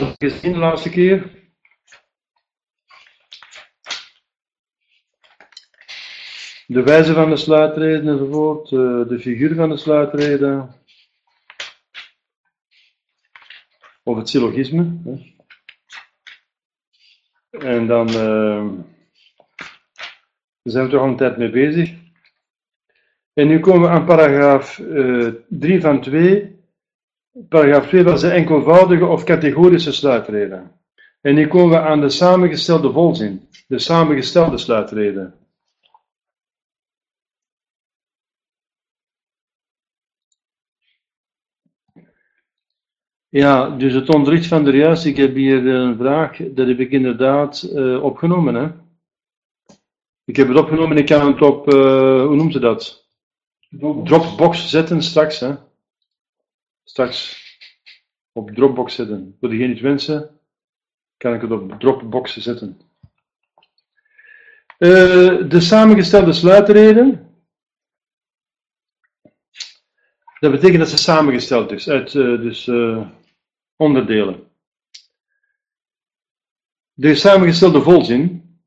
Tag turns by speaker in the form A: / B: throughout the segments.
A: gezien de laatste keer. De wijze van de sluitreden enzovoort, eh, de figuur van de sluitreden. Of het syllogisme. En dan uh, zijn we toch al een tijd mee bezig. En nu komen we aan paragraaf uh, eh, 3 van 2. Paragraaf 2 was de enkelvoudige of categorische sluitreden. En nu komen we aan de samengestelde volzin, de samengestelde sluitreden. Ja, dus het onderricht van de juist, ik heb hier een vraag, dat heb ik inderdaad uh, opgenomen. Hè? Ik heb het opgenomen, ik kan het op, uh, hoe noemt ze dat? Dropbox. Dropbox zetten straks. Hè? Straks op Dropbox zetten. Voor degene die het wensen, kan ik het op Dropbox zetten. Uh, de samengestelde sluitreden. Dat betekent dat ze samengesteld is uit dus, onderdelen. De samengestelde volzin,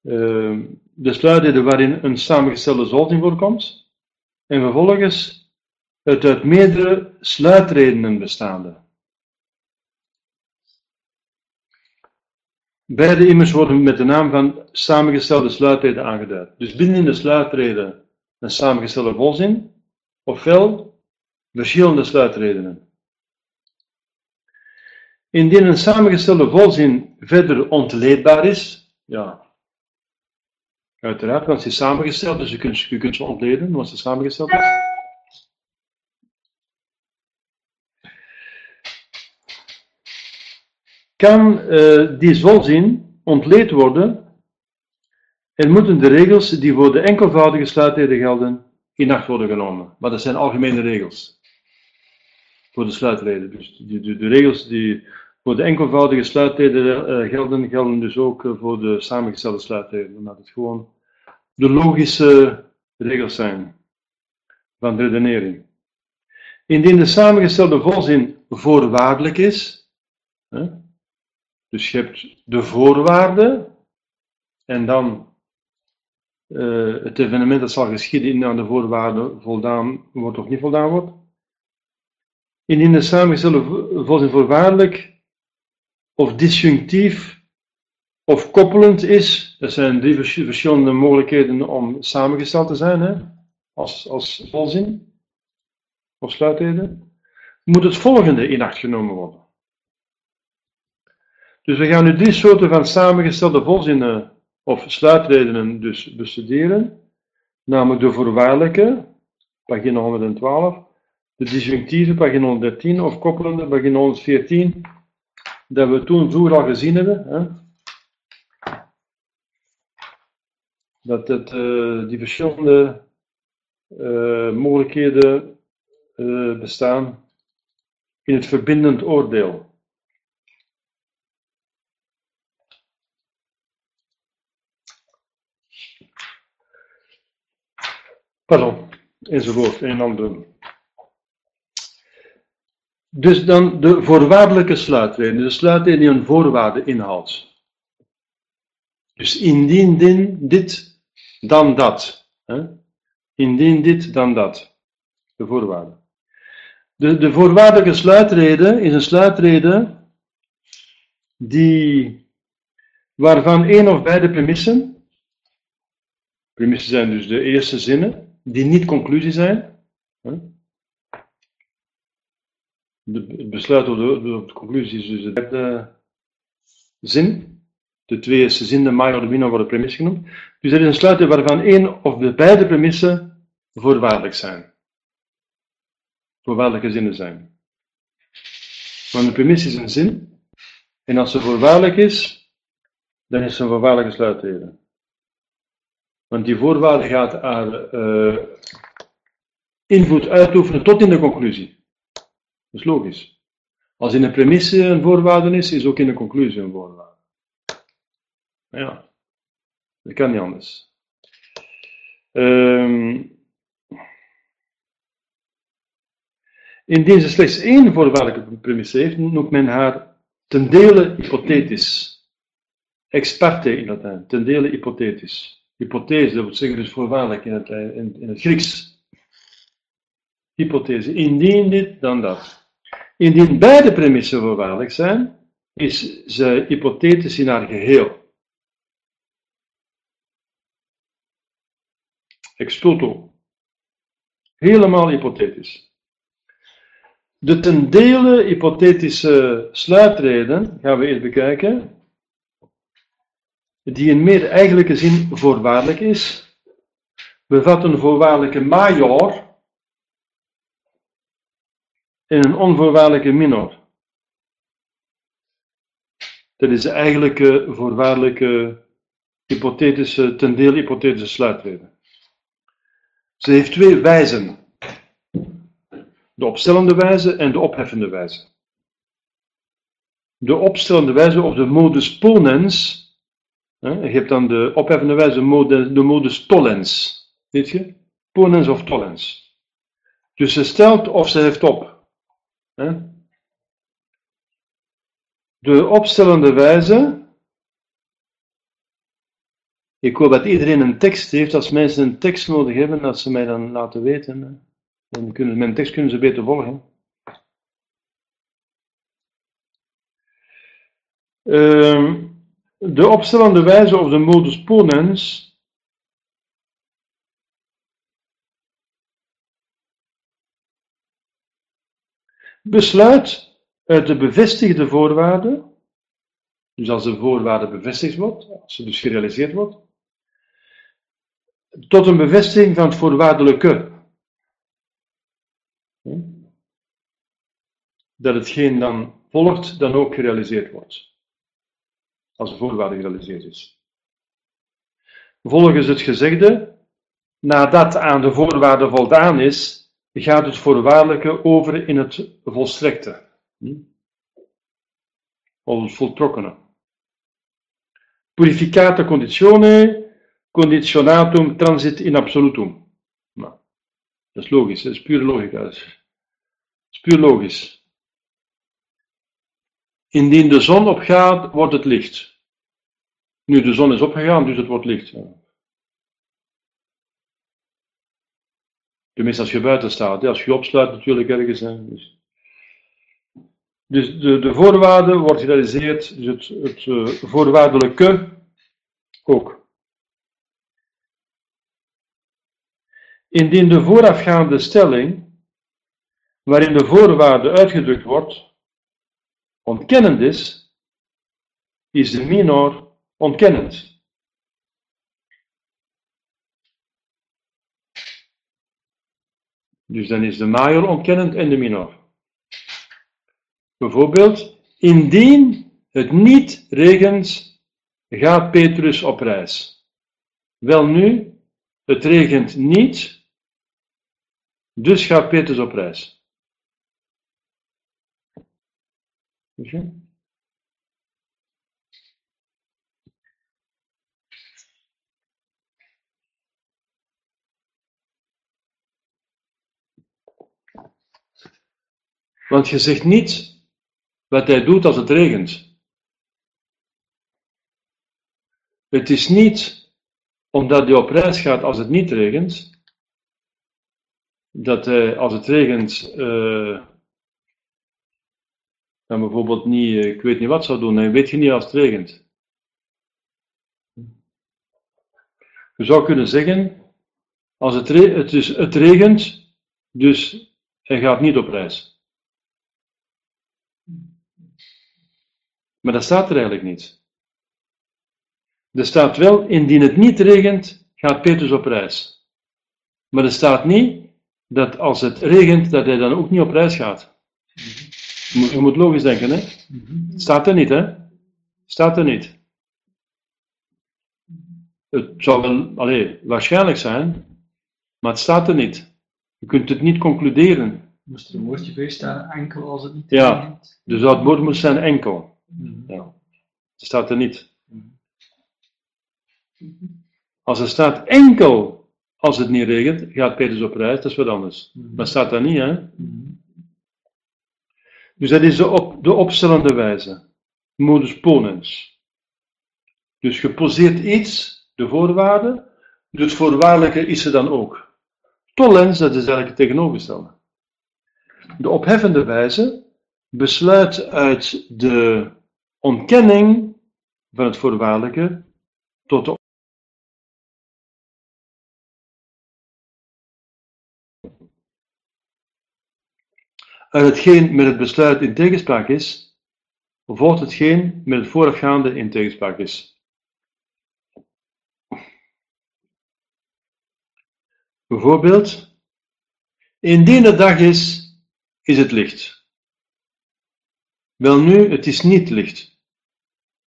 A: de sluitreden waarin een samengestelde volzin voorkomt, en vervolgens het uit meerdere sluitredenen bestaande. Beide immers worden met de naam van samengestelde sluitreden aangeduid. Dus binnen de sluitreden een samengestelde volzin, ofwel verschillende sluitredenen. Indien een samengestelde volzin verder ontleedbaar is, ja, uiteraard, want ze is samengesteld, dus je kunt, je kunt ze ontleden, als ze samengesteld is. Kan uh, die volzin ontleed worden en moeten de regels die voor de enkelvoudige sluitreden gelden in acht worden genomen. Maar dat zijn algemene regels voor de sluitreden. Dus de, de, de, regels die voor de enkelvoudige sluitreden uh, gelden, gelden dus ook uh, voor de samengestelde sluitreden. Omdat het gewoon de logische regels zijn van redenering. Indien de samengestelde volzin voorwaardelijk is, dus je hebt de voorwaarde en dan uh, het evenement dat zal geschieden in aan de voorwaarden voldaan wordt of niet voldaan wordt, Indien de samengestelde volzin voorwaardelijk of disjunctief of koppelend is, er zijn drie verschillende mogelijkheden om samengesteld te zijn, hè? Als, als volzin of sluitreden, moet het volgende in acht genomen worden. Dus we gaan nu drie soorten van samengestelde volzinnen of sluitredenen dus bestuderen, namelijk de voorwaardelijke, pagina 112, de disjunctieve, pagina 113, of koppelende, pagina 114, dat we toen vroeger al gezien hebben. Hè? Dat het, uh, die verschillende uh, mogelijkheden uh, bestaan in het verbindend oordeel. Pardon, enzovoort, en ander. Dus dan de voorwaardelijke sluitreden, de sluitreden die een voorwaarde inhoudt. Dus indien dit, dan dat. Hè? Indien dit, dan dat. De voorwaarde. De, de voorwaardelijke sluitrede is een sluitrede die, waarvan één of beide premissen, premissen zijn dus de eerste zinnen, die niet conclusie zijn, het besluit op de, de, de conclusie is dus de derde zin. De twee is de zin de major de minor worden premisse genoemd. Dus er is een sluiting waarvan één of de beide premissen voorwaardelijk zijn. Voorwaardelijke zinnen zijn. Want een premisse is een zin. En als ze voorwaardelijk is, dan is ze een voorwaardelijke sluitreden. Want die voorwaarde gaat haar uh, invloed uitoefenen tot in de conclusie. Dat is logisch. Als in een premisse een voorwaarde is, is ook in de conclusie een voorwaarde. Ja, dat kan niet anders. Um, Indien ze slechts één voorwaardelijke premisse heeft, noemt men haar ten dele hypothetisch. Experte in Latijn, ten dele hypothetisch. Hypothese, dat wil zeggen dus voorwaardelijk in het, in, in het Grieks. Hypothese. Indien dit, dan dat. Indien beide premissen voorwaardelijk zijn, is ze hypothetisch in haar geheel. Ex toto. Helemaal hypothetisch. De ten dele hypothetische sluitreden gaan we eerst bekijken, die in meer eigenlijke zin voorwaardelijk is, bevat een voorwaardelijke major en een onvoorwaardelijke minor. Dat is de eigenlijke voorwaardelijke hypothetische, ten deel hypothetische sluitreden. Ze heeft twee wijzen. De opstellende wijze en de opheffende wijze. De opstellende wijze of de modus ponens. Je hebt dan de opheffende wijze, de modus tollens. Weet je? Ponens of tollens. Dus ze stelt of ze heeft op. De opstellende wijze. Ik hoop dat iedereen een tekst heeft. Als mensen een tekst nodig hebben, dat ze mij dan laten weten. Dan kunnen, mijn tekst kunnen ze beter volgen. Uh, de opstellende wijze of de modus ponens besluit uit de bevestigde voorwaarden, dus als de voorwaarde bevestigd wordt, als ze dus gerealiseerd wordt, tot een bevestiging van het voorwaardelijke. Dat hetgeen dan volgt, dan ook gerealiseerd wordt. Als de voorwaarde gerealiseerd is. Volgens het gezegde, nadat aan de voorwaarde voldaan is, gaat het voorwaardelijke over in het volstrekte. Of het voltrokkene. Purificata conditione, conditionatum transit in absolutum. Nou, dat is logisch, dat is puur logica. Dat is puur logisch. Indien de zon opgaat, wordt het licht. Nu de zon is opgegaan, dus het wordt licht. Tenminste, als je buiten staat. Als je opsluit natuurlijk ergens. Dus, dus de, de voorwaarde wordt gerealiseerd, dus het, het uh, voorwaardelijke ook. Indien de voorafgaande stelling, waarin de voorwaarde uitgedrukt wordt, ontkennend is, de minor ontkennend. Dus dan is de major ontkennend en de minor. Bijvoorbeeld, indien het niet regent, gaat Petrus op reis. Wel nu, het regent niet, dus gaat Petrus op reis. Want je zegt niet wat hij doet als het regent. Het is niet omdat hij op reis gaat als het niet regent, dat hij als het regent uh, dan bijvoorbeeld niet, eh, ik weet niet wat zou doen, hij weet je niet als het regent. Je zou kunnen zeggen, als het, het, het regent, dus hij gaat niet op reis. Maar dat staat er eigenlijk niet. Er staat wel, indien het niet regent, gaat Petrus op reis. Maar er staat niet dat als het regent, dat hij dan ook niet op reis gaat. Je moet, logisch denken, hè? Het staat er niet, hè? Staat er niet. Het zou wel, allez, waarschijnlijk zijn, maar het staat er niet. Je kunt het niet concluderen.
B: Moest er een woordje bij staan, enkel als het niet
A: regent? Ja, dus dat woord moet zijn enkel. Mhm. Ja. Het staat er niet. Mhm. Als er staat enkel als het niet regent, gaat Petrus op reis, dat is wat anders. Mhm. Maar staat daar niet, hè? Dus dat is de, op, de opstellende wijze. Modus ponens. Dus je poseert iets, de voorwaarde, dus voorwaardelijke is er dan ook. Tollens, dat is eigenlijk het tegenovergestelde. De opheffende wijze besluit uit de ontkenning van het voorwaardelijke tot de uit hetgeen met het besluit in tegenspraak is, volgt hetgeen met het voorafgaande in tegenspraak is. Bijvoorbeeld, indien het dag is, is het licht. Wel nu, het is niet licht.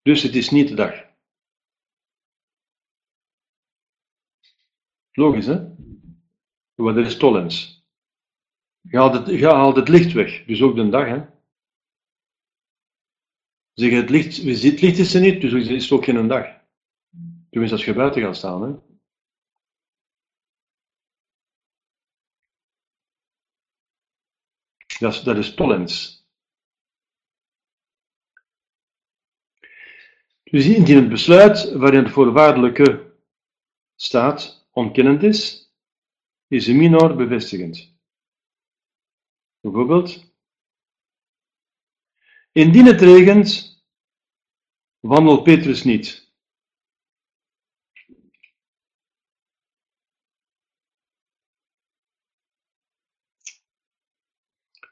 A: Dus het is niet de dag. Logisch, hè? Maar dat is tollens. Je haalt, het, licht weg, dus ook de dag. Hè? Zeg, het licht, het licht is er niet, dus is ook geen dag. Tenminste, als je buiten gaat staan. Hè? Dat is, dat is tollens. Dus indien het besluit waarin het voorwaardelijke staat ontkennend is, is de minor bevestigend. Bijvoorbeeld, indien het regent, wandelt Petrus niet.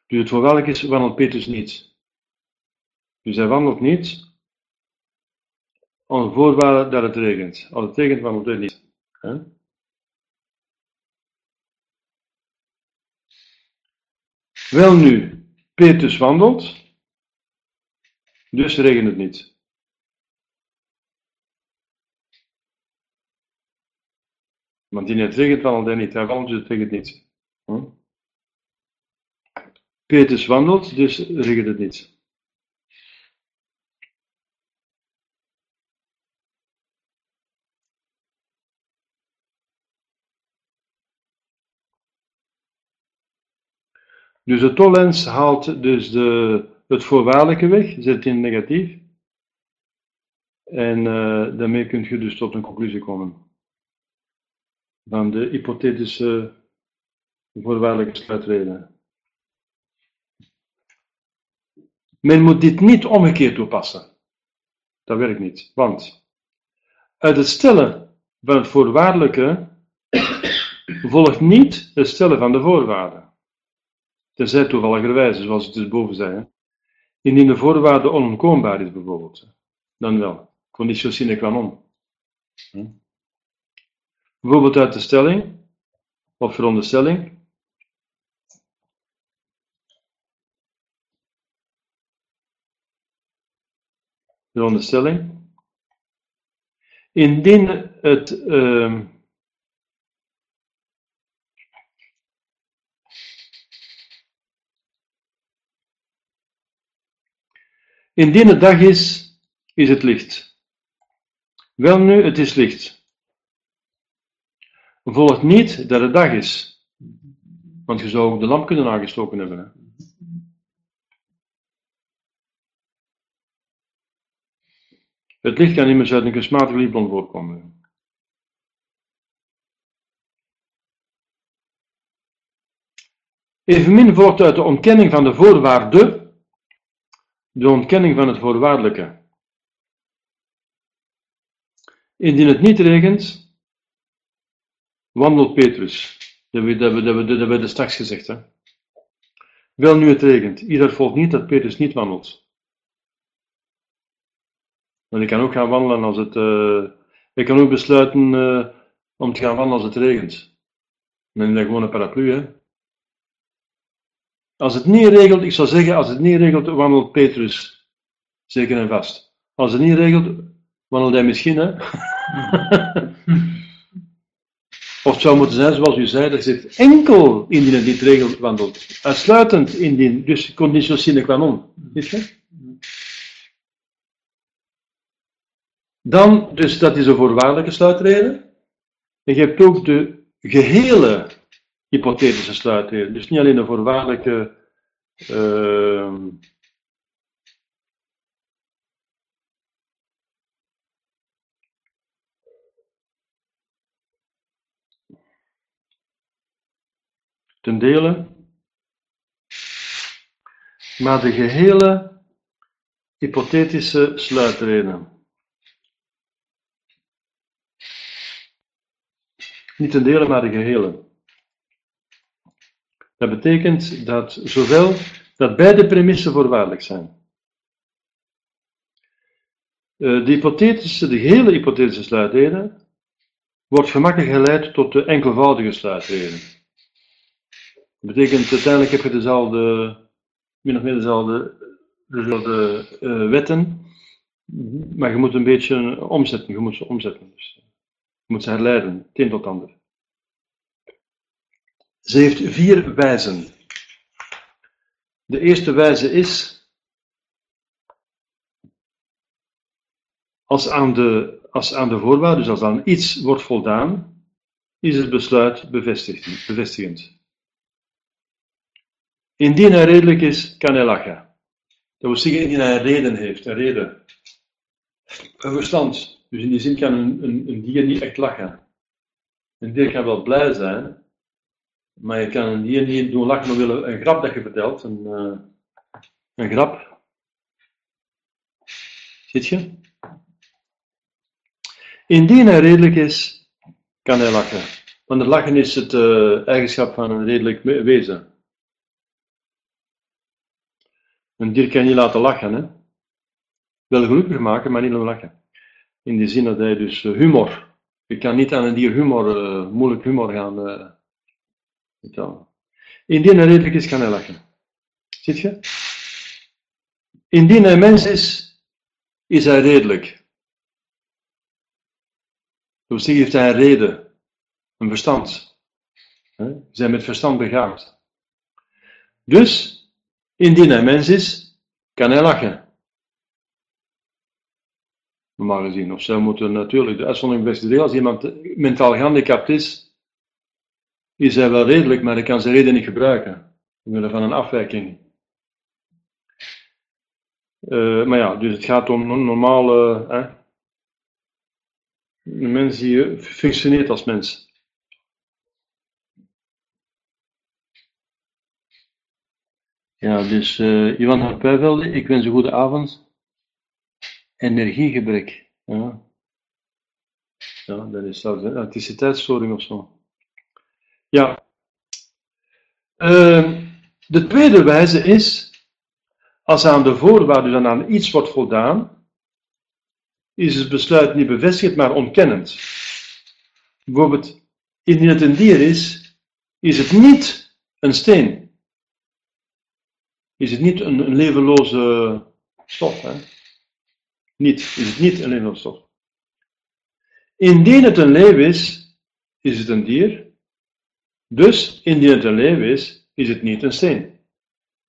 A: Dus het voorwaardelijk is, wandelt Petrus niet. Dus hij wandelt niet, onder voorwaarde dat het regent. Als het regent, wandelt hij niet. Nu, Petrus wandelt, dus regent het niet. Want in het regent wandelt hij niet, hij wandelt dus het regent niet. Hm? Petrus wandelt, dus regent het niet. Dus de tollens haalt dus de, het voorwaardelijke weg, zet in negatief. En uh, daarmee kun je dus tot een conclusie komen. Van de hypothetische voorwaardelijke sluitreden. Men moet dit niet omgekeerd toepassen. Dat werkt niet. Want uit het stellen van het voorwaardelijke volgt niet het stellen van de voorwaarden. Tenzij toevalligerwijze, zoals het dus boven zei. Indien de voorwaarde onontkoombaar is, bijvoorbeeld. Dan wel. Conditio sine qua non. Hm? Bijvoorbeeld uit de stelling, of veronderstelling. Veronderstelling. Indien het. Uh, Indien het dag is, is het licht. Wel nu, het is licht. Volgt niet dat het dag is. Want je zou ook de lamp kunnen aangestoken hebben. Hè? Het licht kan immers uit een kunstmatig lichtbron voorkomen. Evenmin volgt uit de ontkenning van de voorwaarde de ontkenning van het voorwaardelijke. Indien het niet regent, wandelt Petrus. Dat hebben we, we straks gezegd. Hè? Wel nu het regent. Ieder volgt niet dat Petrus niet wandelt. Want ik kan ook gaan wandelen als het. Uh, ik kan ook besluiten uh, om te gaan wandelen als het regent. Dan neem ik gewoon een paraplu. Hè? Als het niet regelt, ik zou zeggen, als het niet regelt, wandelt Petrus zeker en vast. Als het niet regelt, wandelt hij misschien, hè? of het zou moeten zijn, zoals u zei, dat zit enkel indien het niet regelt, wandelt. Uitsluitend indien, dus conditio sine qua non. Het? Dan, dus dat is een voorwaardelijke sluitreden. En je hebt ook de gehele hypothetische sluitreden. Dus niet alleen de voorwaardelijke Ehm, ten dele, maar de gehele hypothetische sluitreden. Niet ten dele, maar de gehele. Dat betekent dat zowel dat beide premissen voorwaardelijk zijn. Eh, de hypothetische, de gehele hypothetische sluitreden wordt gemakkelijk geleid tot de enkelvoudige sluitreden. Dat betekent uiteindelijk heb je dezelfde, min of meer dezelfde, dezelfde uh, wetten, maar je moet een beetje omzetten, je moet ze omzetten. Dus, je moet ze herleiden, het een tot ander. Ze heeft vier wijzen. De eerste wijze is, als aan de, als aan de voorwaarden, dus als aan iets wordt voldaan, is het besluit bevestigend. Indien hij redelijk is, kan hij lachen. Dat wil zeggen, indien hij een reden heeft, een reden. Een verstand. Dus in die zin kan een, een, een dier niet echt lachen. Een dier kan wel blij zijn, maar je kan hier niet doen lachen, willen een grap dat je vertelt. Een, uh, een grap. Zit je? Indien hij redelijk is, kan hij lachen. Want het lachen is het uh, eigenschap van een redelijk wezen. Een dier kan je niet laten lachen, hè? Wel gelukkig maken, maar niet lachen. In die zin dat hij dus uh, humor. Je kan niet aan een dier humor, moeilijk humor gaan Indien hij redelijk is, kan hij lachen. Ziet je? Indien hij mens is, is hij redelijk. Dus zich heeft hij een reden, een verstand. Ze zijn met verstand begaafd. Dus, indien hij mens is, kan hij lachen. Normaal gezien. Of zou moeten natuurlijk de uitzondering beste deel, als iemand mentaal gehandicapt is, is hij wel redelijk, maar hij kan zijn reden niet gebruiken. Omwille van een afwijking. Uh, maar ja, dus het gaat om normale. Hè, een mens die functioneert als mens. Ja, dus uh, Johan Harpuivelde, ik wens een goede avond. Energiegebrek. Ja, ja dat is een elektriciteitsstoring of zo. Ja. Uh, de tweede wijze is, als aan de voorwaarden dan aan iets wordt voldaan, is het besluit niet bevestigd, maar ontkennend. Bijvoorbeeld, indien het een dier is, is het niet een steen. Is het niet een, een levenloze stof. Hè? Niet, is het niet een levenloze stof. Indien het een leeuw is, is het een dier. Dus, indien het een leeuw is, is het niet een steen.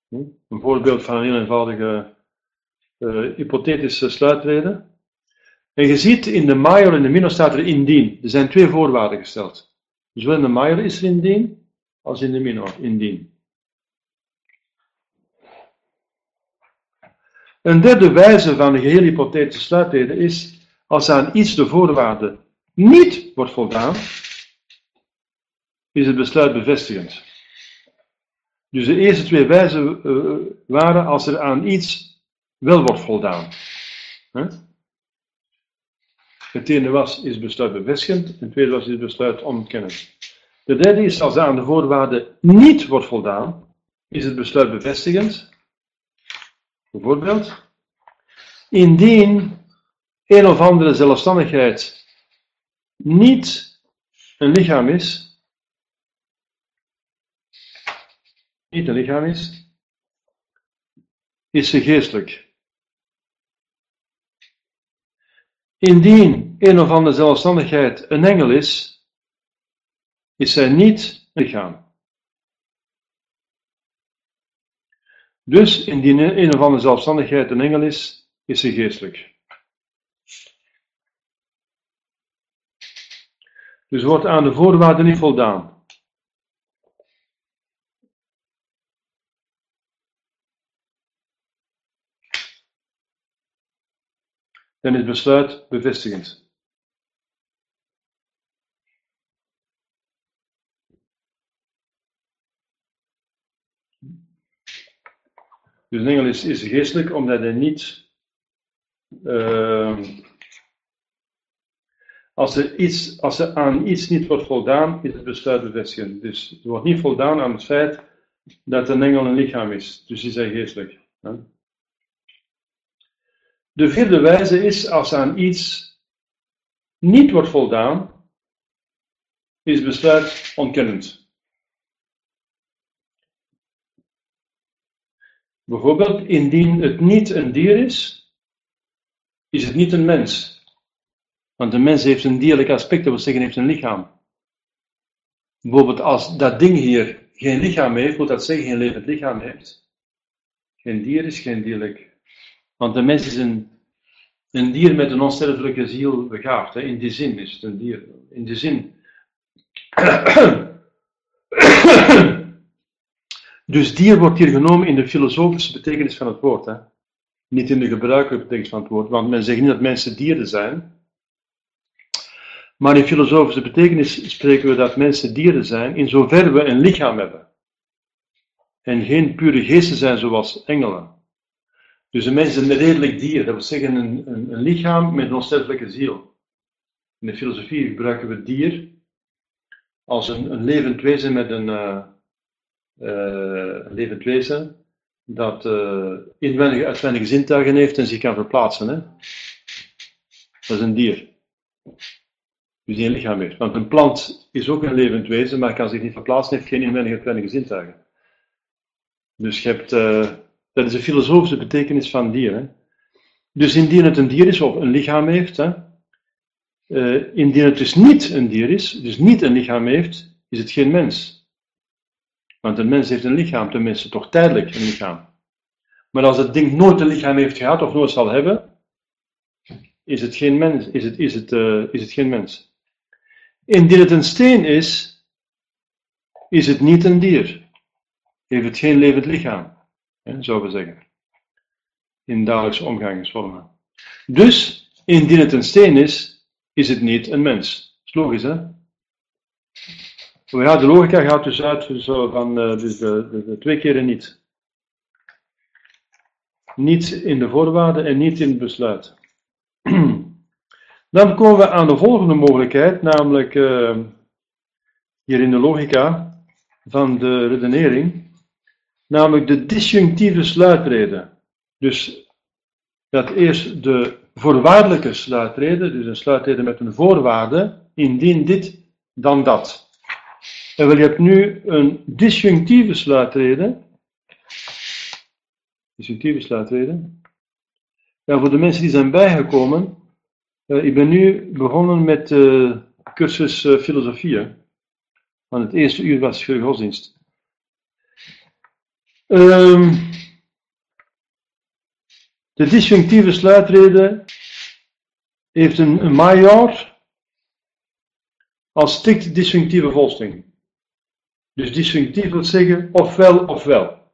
A: Hm? Een voorbeeld van een heel eenvoudige uh, hypothetische sluitreden. En je ziet in de major en de minor staat er indien. Er zijn twee voorwaarden gesteld. Zowel in de major is er indien, als in de minor indien. Een derde wijze van de gehele hypothetische sluitreden is als aan iets de voorwaarde niet wordt voldaan, is het besluit bevestigend. Dus de eerste twee wijzen uh, waren als er aan iets wel wordt voldaan. Het ene was, is besluit bevestigend, het tweede was, is besluit ontkennend. De derde is, als er aan de voorwaarden niet wordt voldaan, is het besluit bevestigend. Bijvoorbeeld, indien een of andere zelfstandigheid niet een lichaam is, niet een lichaam is, is ze geestelijk. Indien een of andere zelfstandigheid een engel is, is zij niet een lichaam. Dus indien een of andere zelfstandigheid een engel is, is ze geestelijk. Dus wordt aan de voorwaarden niet voldaan. Dan is besluit bevestigend. Dus een engel is, geestelijk omdat hij niet. Uh, als, er iets, als er aan iets niet wordt voldaan, is het besluit bevestigend. Dus er wordt niet voldaan aan het feit dat een engel een lichaam is. Dus is hij geestelijk. De vierde wijze is als aan iets niet wordt voldaan, is besluit ontkennend. Bijvoorbeeld, indien het niet een dier is, is het niet een mens. Want een mens heeft een dierlijk aspect, dat wil zeggen, heeft een lichaam. Bijvoorbeeld, als dat ding hier geen lichaam heeft, moet dat zeggen, geen levend lichaam heeft. Geen dier is geen dierlijk. Want de mens is een, een dier met een onsterfelijke ziel begaafd. Hè? In die zin is het een dier. In die zin. Dus dier wordt hier genomen in de filosofische betekenis van het woord. Hè? Niet in de gebruikelijke betekenis van het woord. Want men zegt niet dat mensen dieren zijn. Maar in filosofische betekenis spreken we dat mensen dieren zijn, in zover we een lichaam hebben. En geen pure geesten zijn zoals engelen. Dus een mens is een redelijk dier, dat wil zeggen een, een, lichaam met een onsterfelijke ziel. In de filosofie gebruiken we dier als een, een levend wezen met een, uh, levend wezen dat uh, inwendige, uitwendige zintuigen heeft en zich kan verplaatsen. Hè? Dat is een dier dus die een lichaam heeft. Want een plant is ook een levend wezen, maar kan zich niet verplaatsen, heeft geen inwendige uitwendige zintuigen. Dus je hebt, dat is de filosofische betekenis van dier. Hè? Dus indien het een dier is of een lichaam heeft, hè, uh, indien het dus niet een dier is, dus niet een lichaam heeft, is het geen mens. Want een mens heeft een lichaam, tenminste toch tijdelijk een lichaam. Maar als het ding nooit een lichaam heeft gehad of nooit zal hebben, is het geen mens. Is het, is het, uh, is het geen mens. Indien het een steen is, is het niet een dier. Heeft het geen levend lichaam, zouden we zeggen. In dagelijkse omgangsvormen. Dus, indien het een steen is, is het niet een mens. Dat is logisch, hè? Ja, de logica gaat dus uit zo van uh, dus de, de, twee keren niet. Niet in de voorwaarden en niet in het besluit. Dan komen we aan de volgende mogelijkheid, namelijk uh, hier in de logica van de redenering, namelijk de disjunctieve sluitreden. Dus dat eerst de voorwaardelijke sluitrede, dus een sluitrede met een voorwaarde, indien dit, dan dat. En wel, je hebt nu een disjunctieve sluitrede. Disjunctieve sluitrede. Ja, voor de mensen die zijn bijgekomen, uh, ik ben nu begonnen met de cursus uh, filosofie. Want het eerste uur was godsdienst. Um, de disjunctieve sluitrede heeft een, major als strikt disjunctieve volsting. Dus disjunctief wil zeggen ofwel ofwel.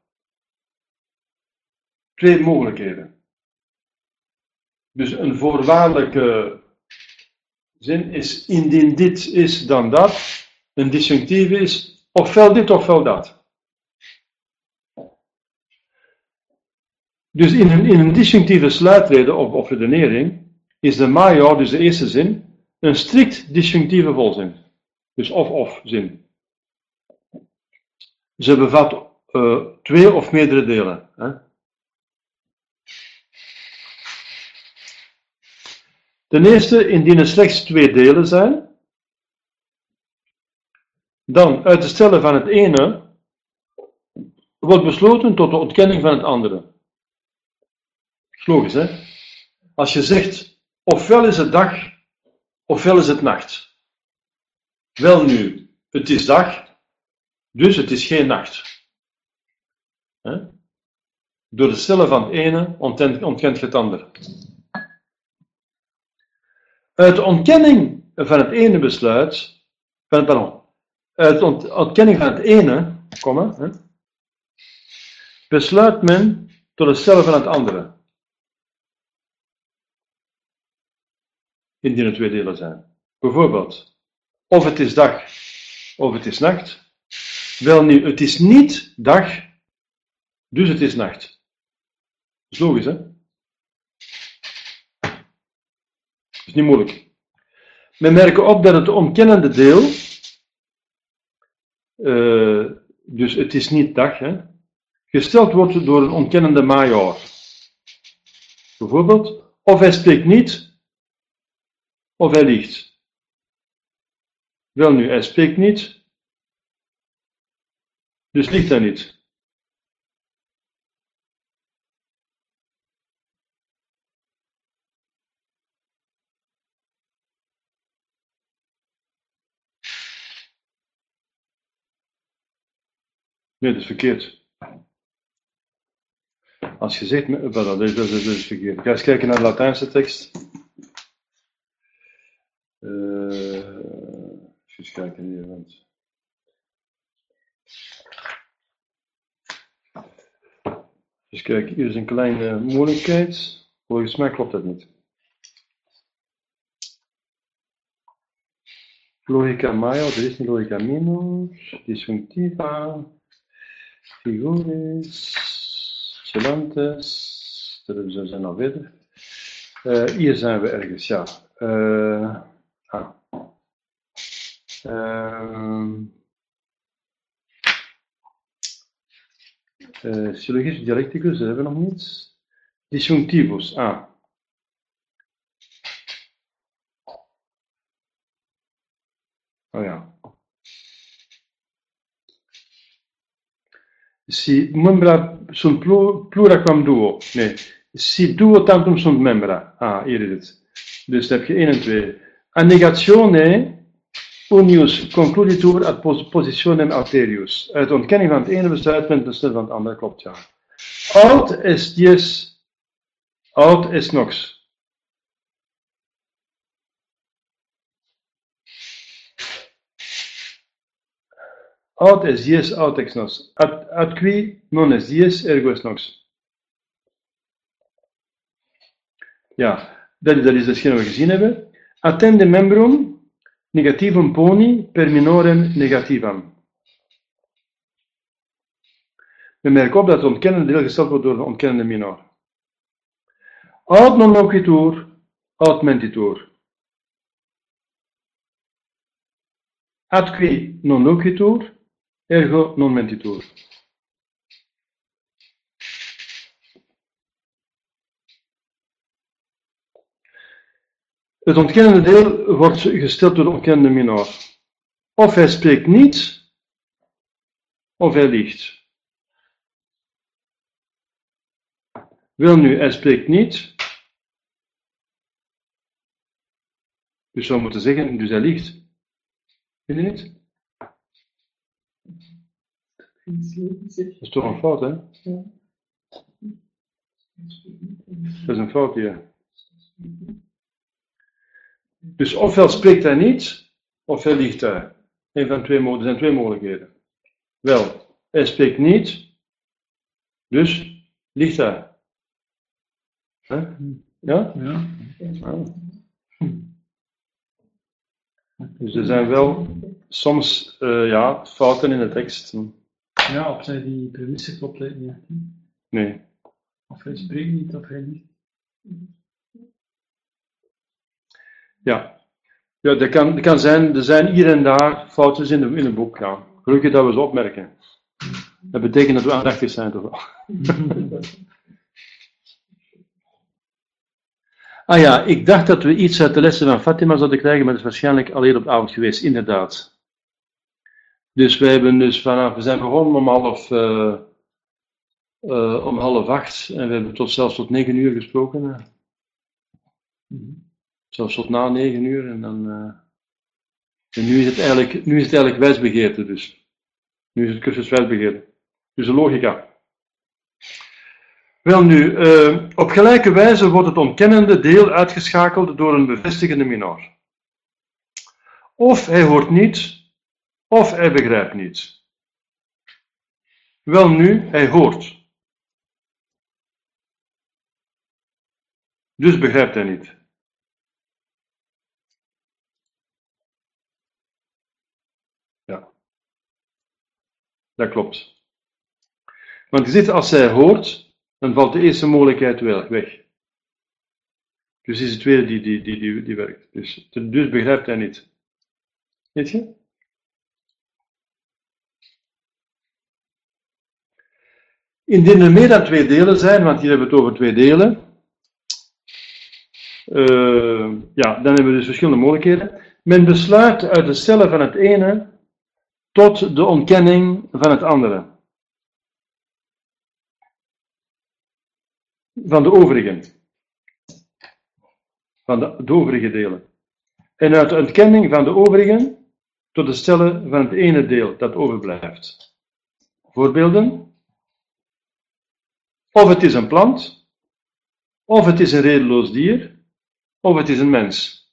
A: Twee mogelijkheden. Dus een voorwaardelijke zin is indien dit is dan dat. Een disjunctieve is ofwel dit ofwel dat. Dus in een, in een disjunctieve sluitrede of, redenering is de major, dus de eerste zin, een strikt disjunctieve volzin. Dus of-of zin. Ze bevat uh, twee of meerdere delen. Hè? Ten eerste, indien er slechts twee delen zijn, dan uit te stellen van het ene wordt besloten tot de ontkenning van het andere. Logisch, hè? Als je zegt, ofwel is het dag, ofwel is het nacht. Wel nu, het is dag, dus het is geen nacht. Door het stellen van het ene ontkent je het andere. Uit de ontkenning van het ene besluit, pardon, uit de ontkenning van het ene, komma, hè, besluit men tot het stellen van het andere. Indien er twee delen zijn. Bijvoorbeeld, of het is dag, of het is nacht. Wel nu, het is niet dag, dus het is nacht. Dat is logisch, hè? Dat is niet moeilijk. We merken op dat het ontkennende deel, eh, dus het is niet dag, hè, gesteld wordt door een ontkennende major. Bijvoorbeeld, of hij spreekt niet, of hij liegt. Wel nu, hij spreekt niet, dus liegt hij niet. Nee, dat is verkeerd. Als je zegt, dat, is, dat is verkeerd. Ga eens kijken naar de Latijnse tekst. Uh, even kijken hier, want... Dus kijk, hier is een kleine moeilijkheid. Volgens mij klopt dat niet. Logica major, er is niet logica minor, disjunctiva, figures, chelantes, er zijn nog verder. Uh, hier zijn we ergens, ja. Uh. Uh, uh, syllogisme dialecticus, dat hebben we nog niet. Disjunctivus, ah. Oh ja. Si membra sunt plura quam duo. Nee. Si duo tantum sunt membra. Ah, hier is het. Dus dan heb je 1 en 2. A negatione unius concluditur ad positionem alterius. Uit ontkenning van het ene besluit met besluit van het andere. Klopt, ja. Alt est dies, alt est nox. Aut est dies aut ex nos. Ad, ad qui non est dies ergo est nox. Ja, dat, dat is hetgeen we gezien hebben. Attende membrum negativum poni per minorem negativam. We merken op dat het ontkennende deel gesteld wordt door de ontkennende minor. Aut non loquitur, aut mentitur. Ad qui non loquitur, ergo non mentitur. Het ontkennende deel wordt gesteld door de ontkennende minor. Of hij spreekt niet, of hij liegt. Wil nu, hij spreekt niet. Dus we moeten zeggen, dus hij liegt. Vind je niet? Dat is toch een fout, hè? Ja. Dat is een fout hier. Dus ofwel spreekt hij niet, ofwel liegt hij. Een van twee, er zijn twee mogelijkheden. Wel, hij spreekt niet, dus liegt hij. Huh? Ja? Ja. Dus er zijn wel soms uh, ja, fouten in de tekst.
B: Ja, op zijn die premisse klopt niet.
A: Nee.
B: Of hij spreekt niet, of hij niet.
A: Ja. Ja, dat kan, dat kan zijn, er zijn hier en daar foutjes in, de, in het boek. Ja. Gelukkig dat we ze opmerken. Dat betekent dat we aandachtig zijn, toch wel. ah ja, ik dacht dat we iets uit de lessen van Fatima zouden krijgen, maar dat is waarschijnlijk al eerder op avond geweest, inderdaad. Dus we hebben dus vanaf, we zijn begonnen om half, uh, uh, om half acht en we hebben tot zelfs tot negen uur gesproken. Uh. Zelfs tot na negen uur en dan. en nu is het eigenlijk, nu is het eigenlijk dus. Nu is het cursus wijsbegeerte. Dus de logica. Wel nu, op gelijke wijze wordt het ontkennende deel uitgeschakeld door een bevestigende minor. Of hij hoort niet, of hij begrijpt niet. Wel nu, hij hoort. Dus begrijpt hij niet. Dat klopt. Want je ziet, als hij hoort, dan valt de eerste mogelijkheid weg. Dus is het tweede die, die, die, die, die werkt. Dus, dus begrijpt hij niet. Weet je? Indien er meer dan twee delen zijn, want hier hebben we het over twee delen, uh, ja, dan hebben we dus verschillende mogelijkheden. Men besluit uit het stellen van het ene tot de ontkenning van het andere. Van de overige. Van de, de overige delen. En uit de ontkenning van de overigen tot het stellen van het ene deel dat overblijft. Voorbeelden? Of het is een plant, of het is een redeloos dier, of het is een mens.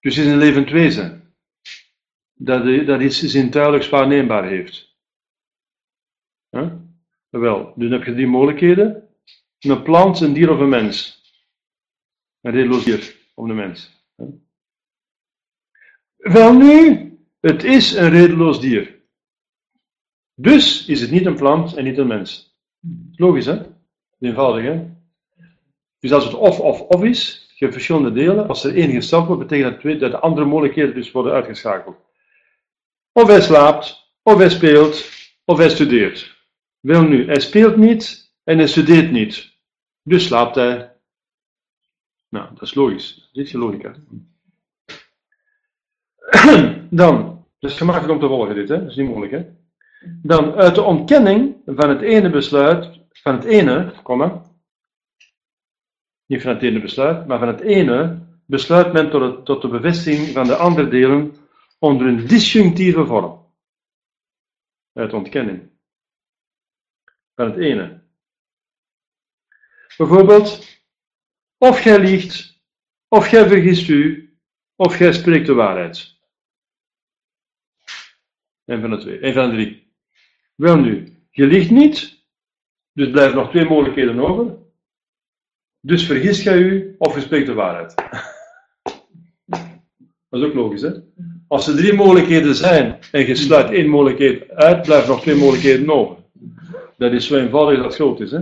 A: Dus het is een levend wezen dat, dat iets zintuigelijks waarneembaar heeft. Huh? Wel, dus heb je drie mogelijkheden. Een plant, een dier of een mens. Een redeloos dier of een mens. Wel nu, het is een redeloos dier. Dus is het niet een plant en niet een mens. Logisch, hè? Eenvoudig, hè? Dus als het of, of, of is, je hebt verschillende delen. Als er één gesteld wordt, betekent dat, dat de andere mogelijkheden dus worden uitgeschakeld. Of hij slaapt, of hij speelt, of hij studeert. Wel nu, hij speelt niet en hij studeert niet. Dus slaapt hij. Nou, dat is logisch. Dit is logica. Dan, dat is gemakkelijk om te volgen dit, hè? dat is niet moeilijk. Hè? Dan uit de ontkenning van het ene besluit, van het ene, komma, niet van het ene besluit, maar van het ene besluit men tot, tot de bevestiging van de andere delen onder een disjunctieve vorm. Uit ontkenning. Van het ene. Bijvoorbeeld, of jij liegt, of jij vergist u, of jij spreekt de waarheid. Een van de twee, een van de drie. Wel nu, je liegt niet, dus blijven nog twee mogelijkheden over. Dus vergis jij u of je spreekt de waarheid. Dat is ook logisch, hè? Als er drie mogelijkheden zijn en je sluit één mogelijkheid uit, blijven nog twee mogelijkheden over. Dat is zo eenvoudig dat het groot is, hè?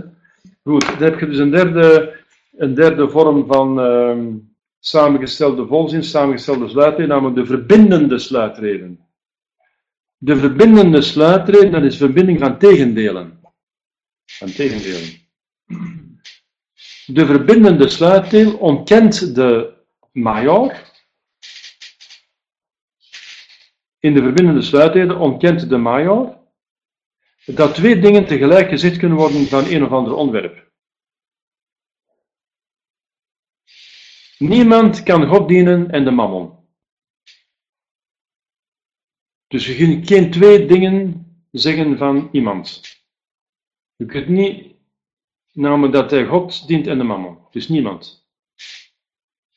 A: Goed, dan heb je dus een derde, een derde vorm van uh, samengestelde volzin, samengestelde sluitreden, namelijk de verbindende sluitreden. De verbindende sluitreden, dat is verbinding van tegendelen. Van tegendelen. De verbindende sluitdeel ontkent de major. In de verbindende sluitdelen ontkent de major dat twee dingen tegelijk gezegd kunnen worden van een of ander onderwerp. Niemand kan God dienen en de mammon. Dus je kunt geen twee dingen zeggen van iemand. Je kunt niet Namelijk dat hij God dient en de mammon. Dus niemand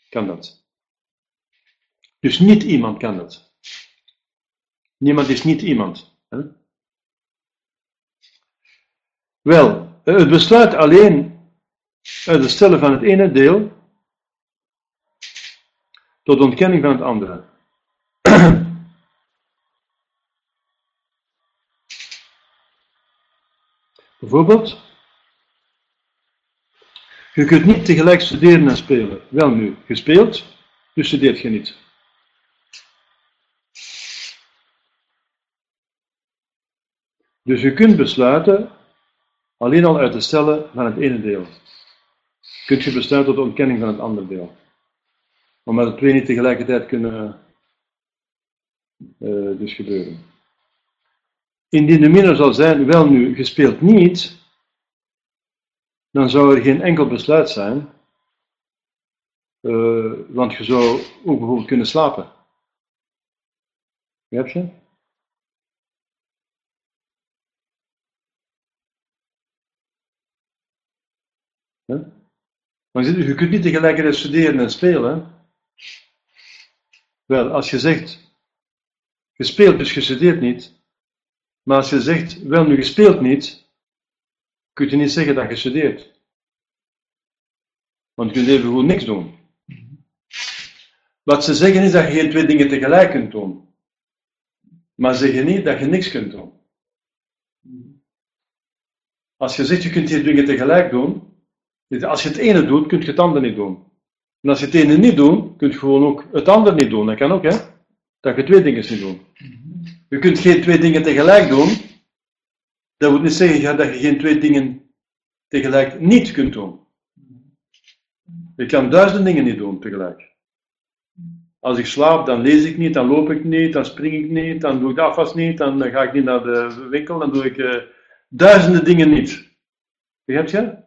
A: kan dat. Dus niet iemand kan dat. Niemand is niet iemand. Hè? Wel, het besluit alleen uit het stellen van het ene deel tot ontkenning van het andere. Bijvoorbeeld, je kunt niet tegelijk studeren en spelen. Wel nu, je speelt, dus studeert je niet. Dus je kunt besluiten alleen al uit te stellen van het ene deel. Kunt je besluiten tot de ontkenning van het andere deel. Omdat de twee niet tegelijkertijd kunnen uh, dus gebeuren. Indien de minnaar zal zijn, wel nu, gespeeld niet, dan zou er geen enkel besluit zijn, uh, want je zou ook bijvoorbeeld kunnen slapen. Heb je? Maar je kunt niet tegelijkertijd studeren en spelen. Wel, als je zegt, je speelt dus je studeert niet, maar als je zegt, wel nu je speelt niet, kun je niet zeggen dat je studeert. Want je kunt even goed niks doen. Wat ze zeggen is dat je geen twee dingen tegelijk kunt doen. Maar zeg je niet dat je niks kunt doen. Als je zegt je kunt die dingen tegelijk doen, als je het ene doet, kun je het andere niet doen. En als je het ene niet doet, kun je gewoon ook het andere niet doen. Dat kan ook, hè? Dat je twee dingen niet doen. Je kunt geen twee dingen tegelijk doen. Dat wil niet zeggen dat je geen twee dingen tegelijk niet kunt doen. Je kan duizenden dingen niet doen tegelijk. Als ik slaap, dan lees ik niet, dan loop ik niet, dan spring ik niet, dan doe ik afwas niet, dan ga ik niet naar de winkel, dan doe ik uh, duizenden dingen niet. Begrijp je?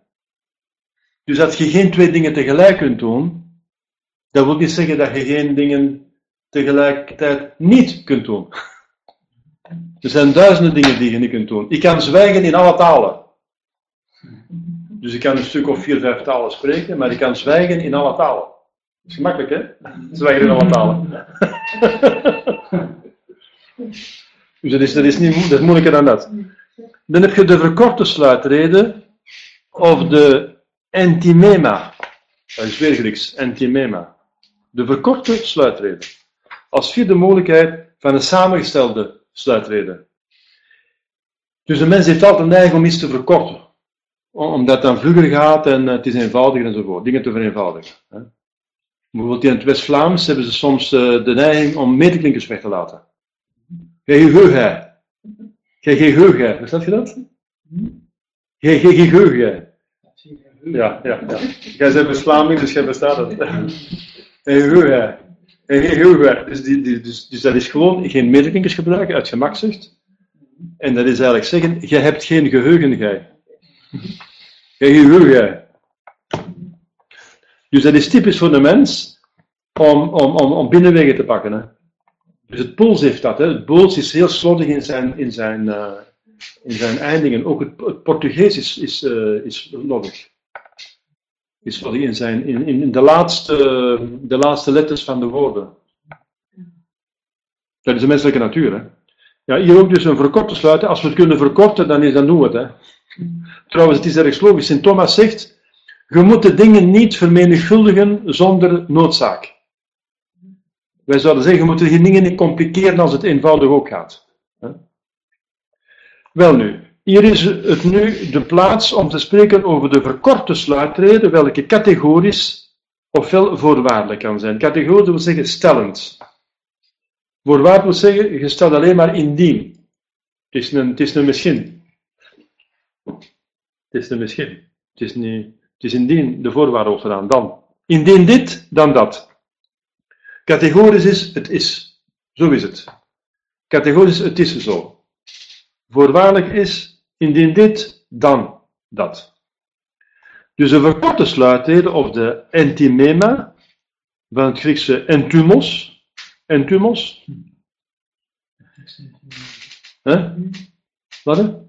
A: Dus als je geen twee dingen tegelijk kunt doen, dat wil niet zeggen dat je geen dingen tegelijkertijd niet kunt doen. Er zijn duizenden dingen die je niet kunt doen. Ik kan zwijgen in alle talen. Dus ik kan een stuk of vier, vijf talen spreken, maar ik kan zwijgen in alle talen. Dat is gemakkelijk, hè? Zwijgen in alle talen. dus dat is, dat is, niet, dat is moeilijker dan dat. Dan heb je de verkorte sluitreden, of de entimema. Dat is weer Grieks. De verkorte sluitreden. Als vierde mogelijkheid van een samengestelde sluitreden. Dus de mens heeft altijd een neiging om iets te verkorten omdat het dan vlugger gaat en eh, het is eenvoudiger enzovoort. Dingen te vereenvoudigen. Hè. Bijvoorbeeld in het West-Vlaams hebben ze soms uh, de neiging om meterklinkers weg te laten. Gij geheugen. Gij geheugen. Verstaat je dat? Gij geheugen. Ja, ja, ja. Jij bent dus jij bestaat het. Geheugen. Geheugen. Dus, die, die, dus, dus dat is gewoon geen meterklinkers gebruiken uit gemakzucht. En dat is eigenlijk zeggen, je hebt geen geheugen, gij. Geheugen. Dus dat is typisch voor de mens om, om, om, om binnenwegen te pakken. Hè. Dus het Pools heeft dat. Hè. Het Pools is heel slordig in zijn, in zijn, uh, in zijn eindingen. Ook het, het Portugees is, is, lollig. Is in, zijn, in, in de, laatste, de laatste letters van de woorden. Dat is de menselijke natuur. Hè. Ja, hier ook dus een verkorte sluiten. Als we het kunnen verkorten, dan, is, dan doen we het. Hè. Trouwens, het is erg logisch. Sint Thomas zegt, je moet de dingen niet vermenigvuldigen zonder noodzaak. Wij zouden zeggen, je moet de dingen niet compliceren als het eenvoudig ook gaat. Wel nu, hier is het nu de plaats om te spreken over de verkorte sluitreden, welke categorisch ofwel voorwaardelijk kan zijn. Categorisch wil zeggen stellend. Voorwaardelijk wil zeggen, je stelt alleen maar indien. Het is een, het is een misschien. Het is een misschien. Het is, niet, het is indien de voorwaarde wordt. Dan. Indien dit, dan dat. Categorisch is, het is. Zo is het. Categorisch, het is zo. Voorwaardelijk is, indien dit, dan dat. Dus de verkorte sluitreden, of de entimema, van het Griekse entumos. Entumos. Huh? Wat?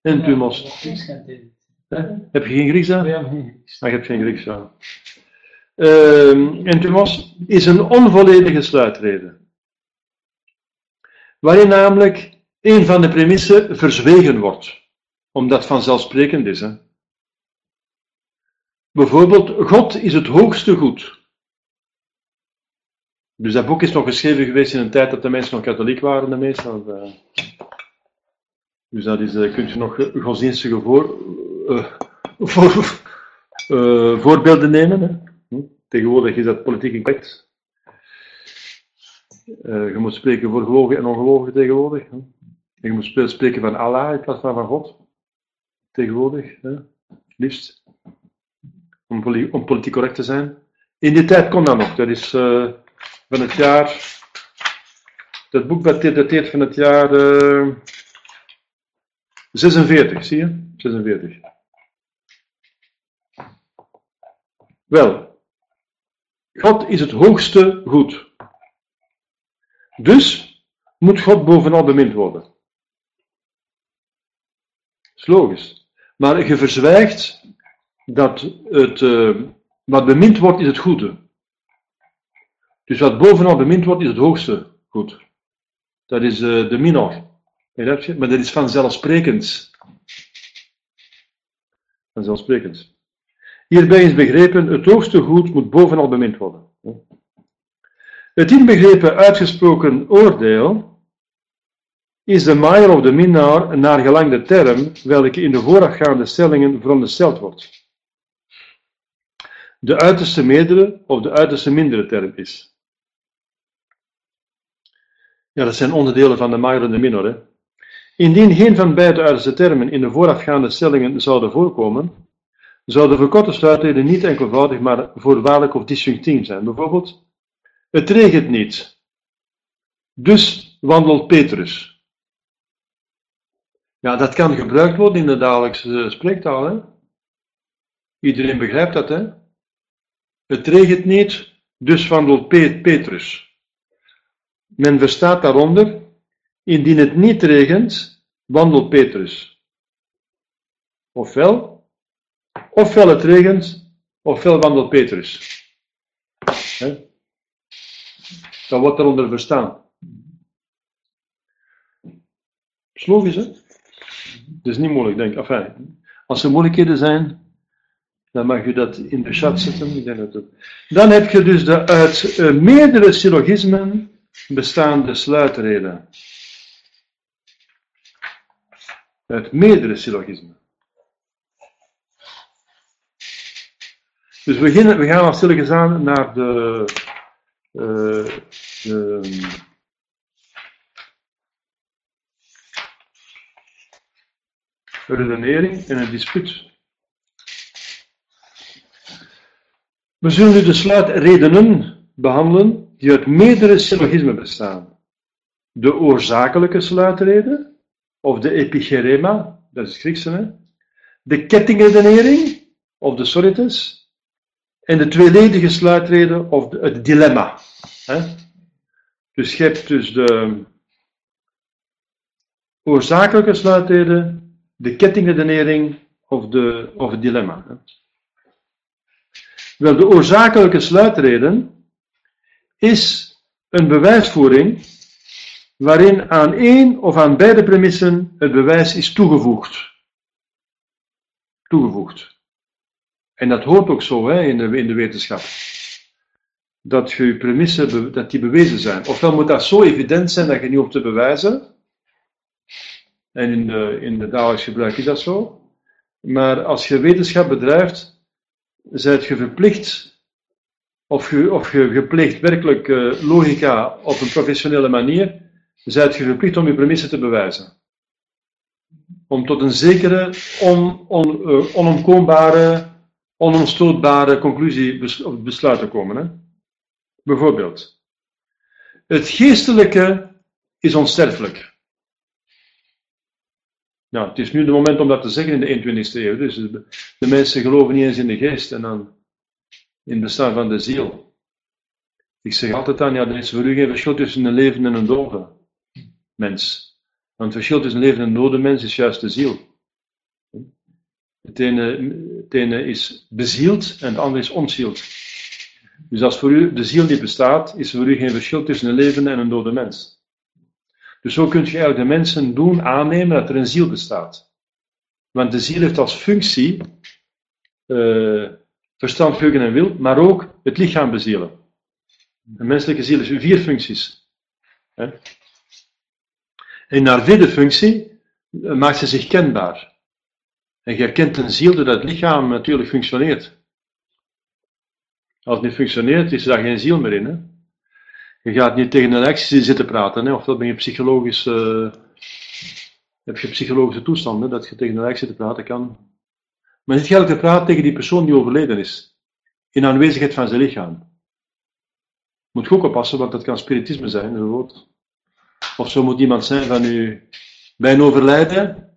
A: En Tumos. Heb je geen Grieks aan? Ja, je hebt geen Grieks aan. Uh, en Tumos is een onvolledige sluitrede. Waarin namelijk een van de premissen verzwegen wordt. Omdat vanzelfsprekend is. Hè? Bijvoorbeeld, God is het hoogste goed. Dus dat boek is nog geschreven geweest in een tijd dat de mensen nog katholiek waren, de meesten. Uh, dus dat is, uh, kunt je nog uh, godsdienstige voor, uh, voor, voorbeelden nemen. Hè? Hm? Tegenwoordig is dat politiek incorrect. je moet spreken voor gelovigen en ongelovigen tegenwoordig. Hè? Je moet spreken van Allah in plaats van van God. Tegenwoordig, hè? liefst. Om, om, politiek correct te zijn. In die tijd kon dat nog. Dat is van het jaar. Dat boek dateert van het jaar. 46, zie je? 46. Wel, God is het hoogste goed. Dus moet God bovenal bemind worden. Logisch. Maar je verzwijgt dat het, uh, wat bemind wordt is het goede. Dus wat bovenal bemind wordt is het hoogste goed. Dat is uh, de minor. Maar dat is vanzelfsprekend. Vanzelfsprekend. Hierbij is begrepen, het hoogste goed moet bovenal bemind worden. Het inbegrepen uitgesproken oordeel is de maaier of de minnaar naar gelang de term welke in de voorafgaande stellingen verondersteld wordt. De uiterste meerdere of de uiterste mindere term is. Ja, dat zijn onderdelen van de maaier en de. Hè? Indien geen van beide uiterste termen in de voorafgaande stellingen zouden voorkomen, zou de verkorte sluitreden niet enkelvoudig, maar voorwaardelijk of disjunctief zijn. Bijvoorbeeld, het regent niet, dus wandelt Petrus. Ja, dat kan gebruikt worden in de dagelijkse spreektaal. Hè? Iedereen begrijpt dat, hè? Het regent niet, dus wandelt Petrus. Men verstaat daaronder, indien het niet regent, wandelt Petrus. Ofwel, ofwel het regent, ofwel wandelt Petrus. He? Dat wordt daaronder verstaan. Is logisch, is niet moeilijk, denk ik. Als er moeilijkheden zijn, dan mag je dat in de chat zetten. Ik denk dat het... Dan heb je dus de uit uh, meerdere syllogismen bestaande sluitreden. Uit meerdere syllogismen. Dus we, beginnen, we gaan als aan naar de, uh, de redenering en een dispuut. We zullen nu de sluitredenen behandelen die uit meerdere syllogismen bestaan. De oorzakelijke sluitreden, of de epigerema, dat is Griekse, hè? de kettingredenering, of de sorites, en de tweeledige sluitreden, of het dilemma. Hè? Dus je hebt dus de oorzakelijke sluitreden, de kettingredenering of, de, of het dilemma. Wel, de oorzakelijke sluitreden is een bewijsvoering waarin aan één of aan beide premissen het bewijs is toegevoegd. Toegevoegd. En dat hoort ook zo hè, in, de, in de wetenschap. Dat je premissen dat die bewezen zijn. Ofwel moet dat zo evident zijn dat je niet hoeft te bewijzen, en in de, in de dagelijks gebruik is dat zo. Maar als je wetenschap bedrijft, zijt je verplicht, of je, of je, gepleegt werkelijk uh, logica op een professionele manier, zijt je verplicht om je premissen te bewijzen. Om tot een zekere, on, on, uh, onomkoombare, onomstootbare conclusie, besluit te komen. Hè? Bijvoorbeeld, het geestelijke is onsterfelijk. Nou, het is nu de moment om dat te zeggen in de 21ste eeuw. Dus de mensen geloven niet eens in de geest en dan in het bestaan van de ziel. Ik zeg altijd aan, ja, er is voor u geen verschil tussen een levende en een dode mens. Want het verschil tussen een levende en een dode mens is juist de ziel. Het ene, het ene is bezield en het andere is ontzield. Dus als voor u de ziel niet bestaat, is er voor u geen verschil tussen een levende en een dode mens. Dus zo kun je eigenlijk de mensen doen aannemen dat er een ziel bestaat. Want de ziel heeft als functie uh, verstand, geheugen en wil, maar ook het lichaam bezielen. De menselijke ziel heeft vier functies. Hè? En naar vierde functie eh, maakt ze zich kenbaar. En je herkent een ziel doordat het lichaam natuurlijk functioneert. Als het niet functioneert, is er daar geen ziel meer in. Hè? Je gaat niet tegen een ex zitten praten, hè? ofwel ben je psychologisch, uh, heb je psychologische toestanden, dat je tegen een ex zit praten kan. Maar niet geldt te praten tegen die persoon die overleden is, in aanwezigheid van zijn lichaam. Moet je ook oppassen, want dat kan spiritisme zijn. Of zo moet iemand zijn van u. Bij een overlijden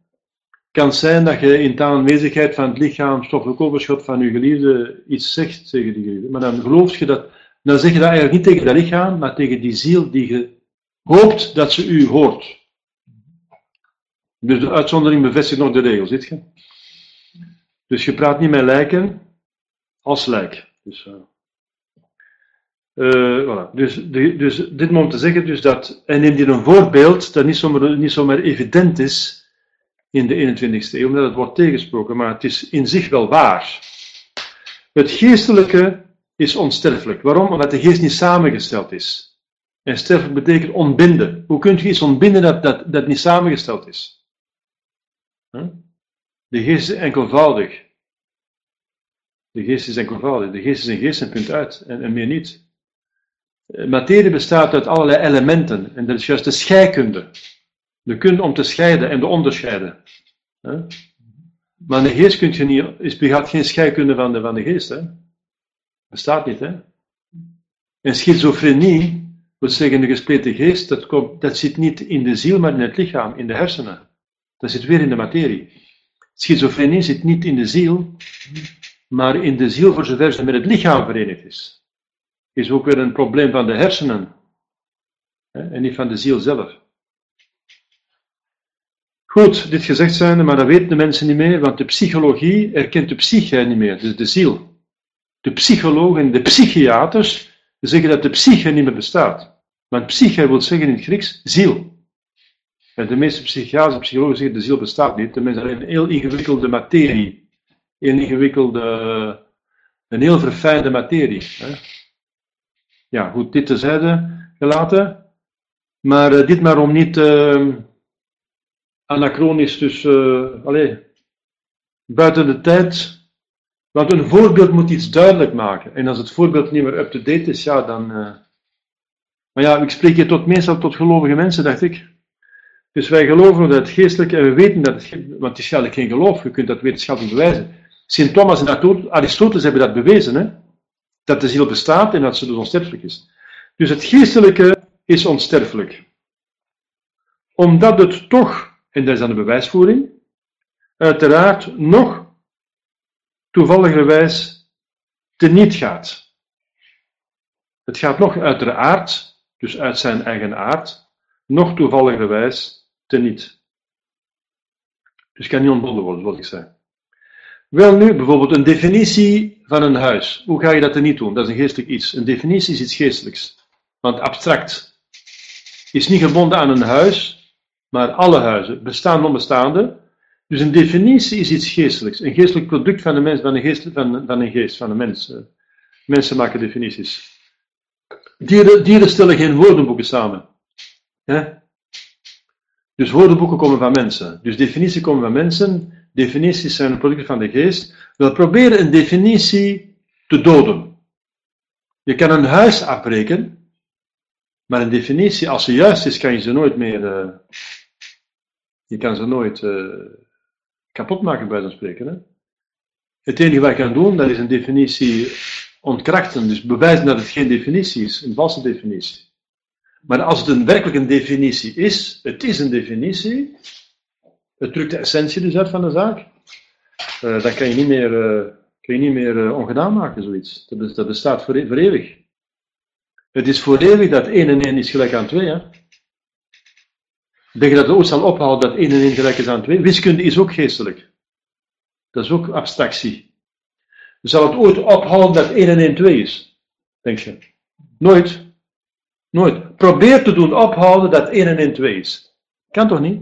A: kan het zijn dat je in de aanwezigheid van het lichaam stoffelijk overschot van je geliefde iets zegt tegen die geliefde. Maar dan geloof je dat dan zeg je dat eigenlijk niet tegen dat lichaam, maar tegen die ziel die je hoopt dat ze u hoort. Dus de uitzondering bevestigt nog de regel, zit je? Dus je praat niet met lijken als lijk. Dus, uh, uh, voilà. dus, de, dus dit om te zeggen dus dat, en neem je een voorbeeld dat niet zomaar, niet zomaar evident is in de 21ste eeuw, omdat het wordt tegensproken, maar het is in zich wel waar. Het geestelijke is onsterfelijk. Waarom? Omdat de geest niet samengesteld is. En sterfelijk betekent ontbinden. Hoe kunt je iets ontbinden dat, dat, dat niet samengesteld is? De geest is enkelvoudig. De geest is enkelvoudig. De geest is een geest en punt uit. En, meer niet. Materie bestaat uit allerlei elementen. En dat is juist de scheikunde. De kunde om te scheiden en te onderscheiden. Maar de geest kun je niet, is begaat geen scheikunde van de, van de geest. Hè? Bestaat niet. Hè? En schizofrenie, wil zeggen de gespleten geest, dat, komt, dat zit niet in de ziel, maar in het lichaam, in de hersenen. Dat zit weer in de materie. Schizofrenie zit niet in de ziel, maar in de ziel voor zover ze met het lichaam verenigd is. Is ook weer een probleem van de hersenen hè, en niet van de ziel zelf. Goed, dit gezegd zijnde, maar dat weten de mensen niet meer, want de psychologie erkent de psyche niet meer, dus de ziel. De psychologen en de psychiaters zeggen dat de psyche niet meer bestaat. Want psyche wil zeggen in het Grieks ziel. En de meeste psychiaters en psychologen zeggen de ziel bestaat niet. De mensen alleen een heel ingewikkelde materie. Een ingewikkelde, een heel verfijnde materie. Hè? Ja, goed, dit tezijde gelaten. Maar uh, dit maar om niet uh, anachronisch, dus uh, allez, buiten de tijd. Want een voorbeeld moet iets duidelijk maken. En als het voorbeeld niet meer up-to-date is, ja, dan. Maar ja, ik spreek hier tot, meestal tot gelovige mensen, dacht ik. Dus wij geloven dat het geestelijke, en we weten dat het, want het is eigenlijk geen geloof, je kunt dat wetenschappelijk bewijzen. Sint Thomas en Aristoteles hebben dat bewezen, hè? dat de ziel bestaat en dat ze dus onsterfelijk is. Dus het geestelijke is onsterfelijk. Omdat het toch, en dat is dan de bewijsvoering, uiteraard nog toevalligerwijs teniet gaat. Het gaat nog uiteraard, dus uit zijn eigen aard, nog toevalligerwijs teniet. Dus kan niet ontbonden worden, zoals ik zei. Wel nu, bijvoorbeeld een definitie van een huis. Hoe ga je dat er niet doen? Dat is een geestelijk iets. Een definitie is iets geestelijks. Want abstract is niet gebonden aan een huis, maar alle huizen, bestaan onbestaande. Dus een definitie is iets geestelijks. Een geestelijk product van een mens, van een geest, van, een, geest, van een mens. Mensen maken definities. Dieren, stellen geen woordenboeken samen. Dus woordenboeken komen van mensen. Dus definities komen van mensen. Definities zijn een product van de geest. We proberen een definitie te doden. Je kan een huis afbreken, maar een definitie, als ze juist is, kan je ze nooit meer. Uh, je kan ze nooit uh, kapot maken, bij zo'n spreken. Hè? Het enige wat je kan doen, dat is een definitie ontkrachten. Dus bewijzen dat het geen definitie is, een valse definitie. Maar als het een, werkelijk een definitie is, het is een definitie, het drukt de essentie dus uit van de zaak, uh, dan kan je niet meer, uh, kan je niet meer uh, ongedaan maken, zoiets. Dat, dat bestaat voor, e-, voor, eeuwig. Het is voor eeuwig dat 1 en 1 is gelijk aan 2. Hè? Denk je dat het ooit zal ophouden dat 1 en 1 gelijk is aan 2? Wiskunde is ook geestelijk. Dat is ook abstractie. Zal het ooit ophouden dat 1 en 1 2 is? Denk je? Nooit. Nooit. Probeer te doen ophouden dat 1 en 1 2 is. Kan toch niet?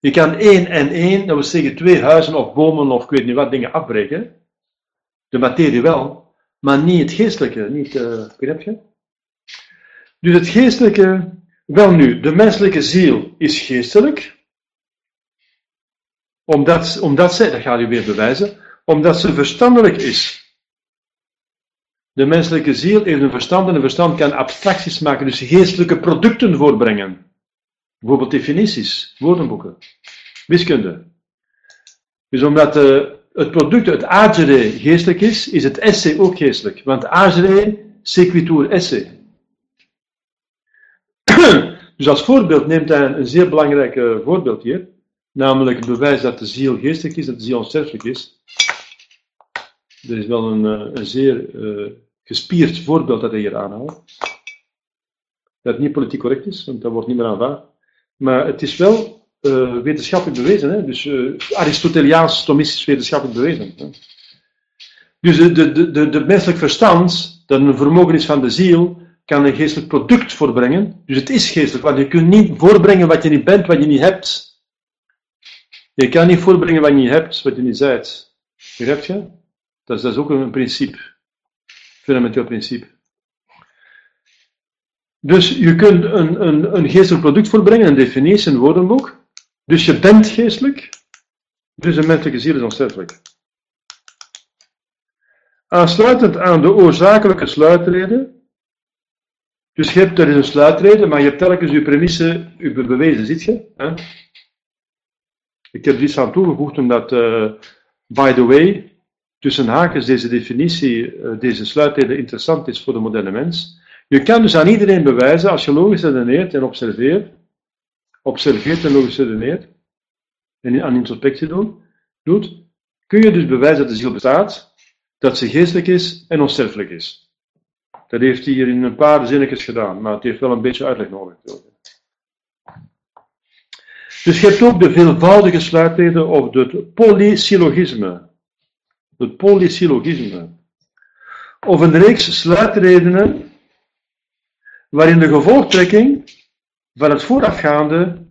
A: Je kan 1 en 1, dat wil zeggen twee huizen of bomen of ik weet niet wat dingen afbreken. De materie wel, maar niet het geestelijke. Niet, uh, begrijp? Dus het geestelijke, wel nu, de menselijke ziel is geestelijk. Omdat, omdat zij, dat gaat u weer bewijzen, omdat ze verstandelijk is. De menselijke ziel heeft een verstand en een verstand kan abstracties maken, dus geestelijke producten voorbrengen. Bijvoorbeeld definities, woordenboeken, wiskunde. Dus omdat uh, het product, het agere, geestelijk is, is het esse ook geestelijk. Want agere sequitur esse. Dus als voorbeeld neemt hij een zeer belangrijk uh, voorbeeld hier. Namelijk het bewijs dat de ziel geestelijk is, dat de ziel onsterfelijk is. Er is wel een, uh, een zeer gespierd voorbeeld dat hij hier aanhaalt. Dat niet politiek correct is, want dat wordt niet meer aanvaard. Maar het is wel uh, wetenschappelijk bewezen. Hè? Dus uh, Aristoteliaans, Thomistisch wetenschappelijk bewezen. Dus de, de, de, de menselijk verstand, dat een vermogen is van de ziel, kan een geestelijk product voorbrengen. Dus het is geestelijk, want je kunt niet voorbrengen wat je niet bent, wat je niet hebt. Je kan niet voorbrengen wat je niet hebt, wat je niet zijt. Begrijp je? Dat is, dat is ook een principe fundamenteel principe. Dus je kunt een, een, een geestelijk product voorbrengen, een definitie, een woordenboek. Dus je bent geestelijk. Dus een menselijke ziel is onsterfelijk. Aansluitend aan de oorzakelijke sluitreden. Dus je hebt, er een sluitreden, maar je hebt telkens je premisse je bewezen, ziet je? Hè? Ik heb er iets aan toegevoegd omdat, uh, by the way, tussen haakjes deze definitie, uh, deze sluitreden interessant is voor de moderne mens. Je kan dus aan iedereen bewijzen, als je logisch redeneert en observeert, observeert en logisch redeneert, en aan introspectie doen, doet, kun je dus bewijzen dat de ziel bestaat, dat ze geestelijk is en onsterfelijk is. Dat heeft hij hier in een paar zinnetjes gedaan, maar het heeft wel een beetje uitleg nodig. Dus je hebt ook de veelvoudige sluitreden of het polysyllogisme. Het polysyllogisme. Of een reeks sluitredenen waarin de gevolgtrekking van het voorafgaande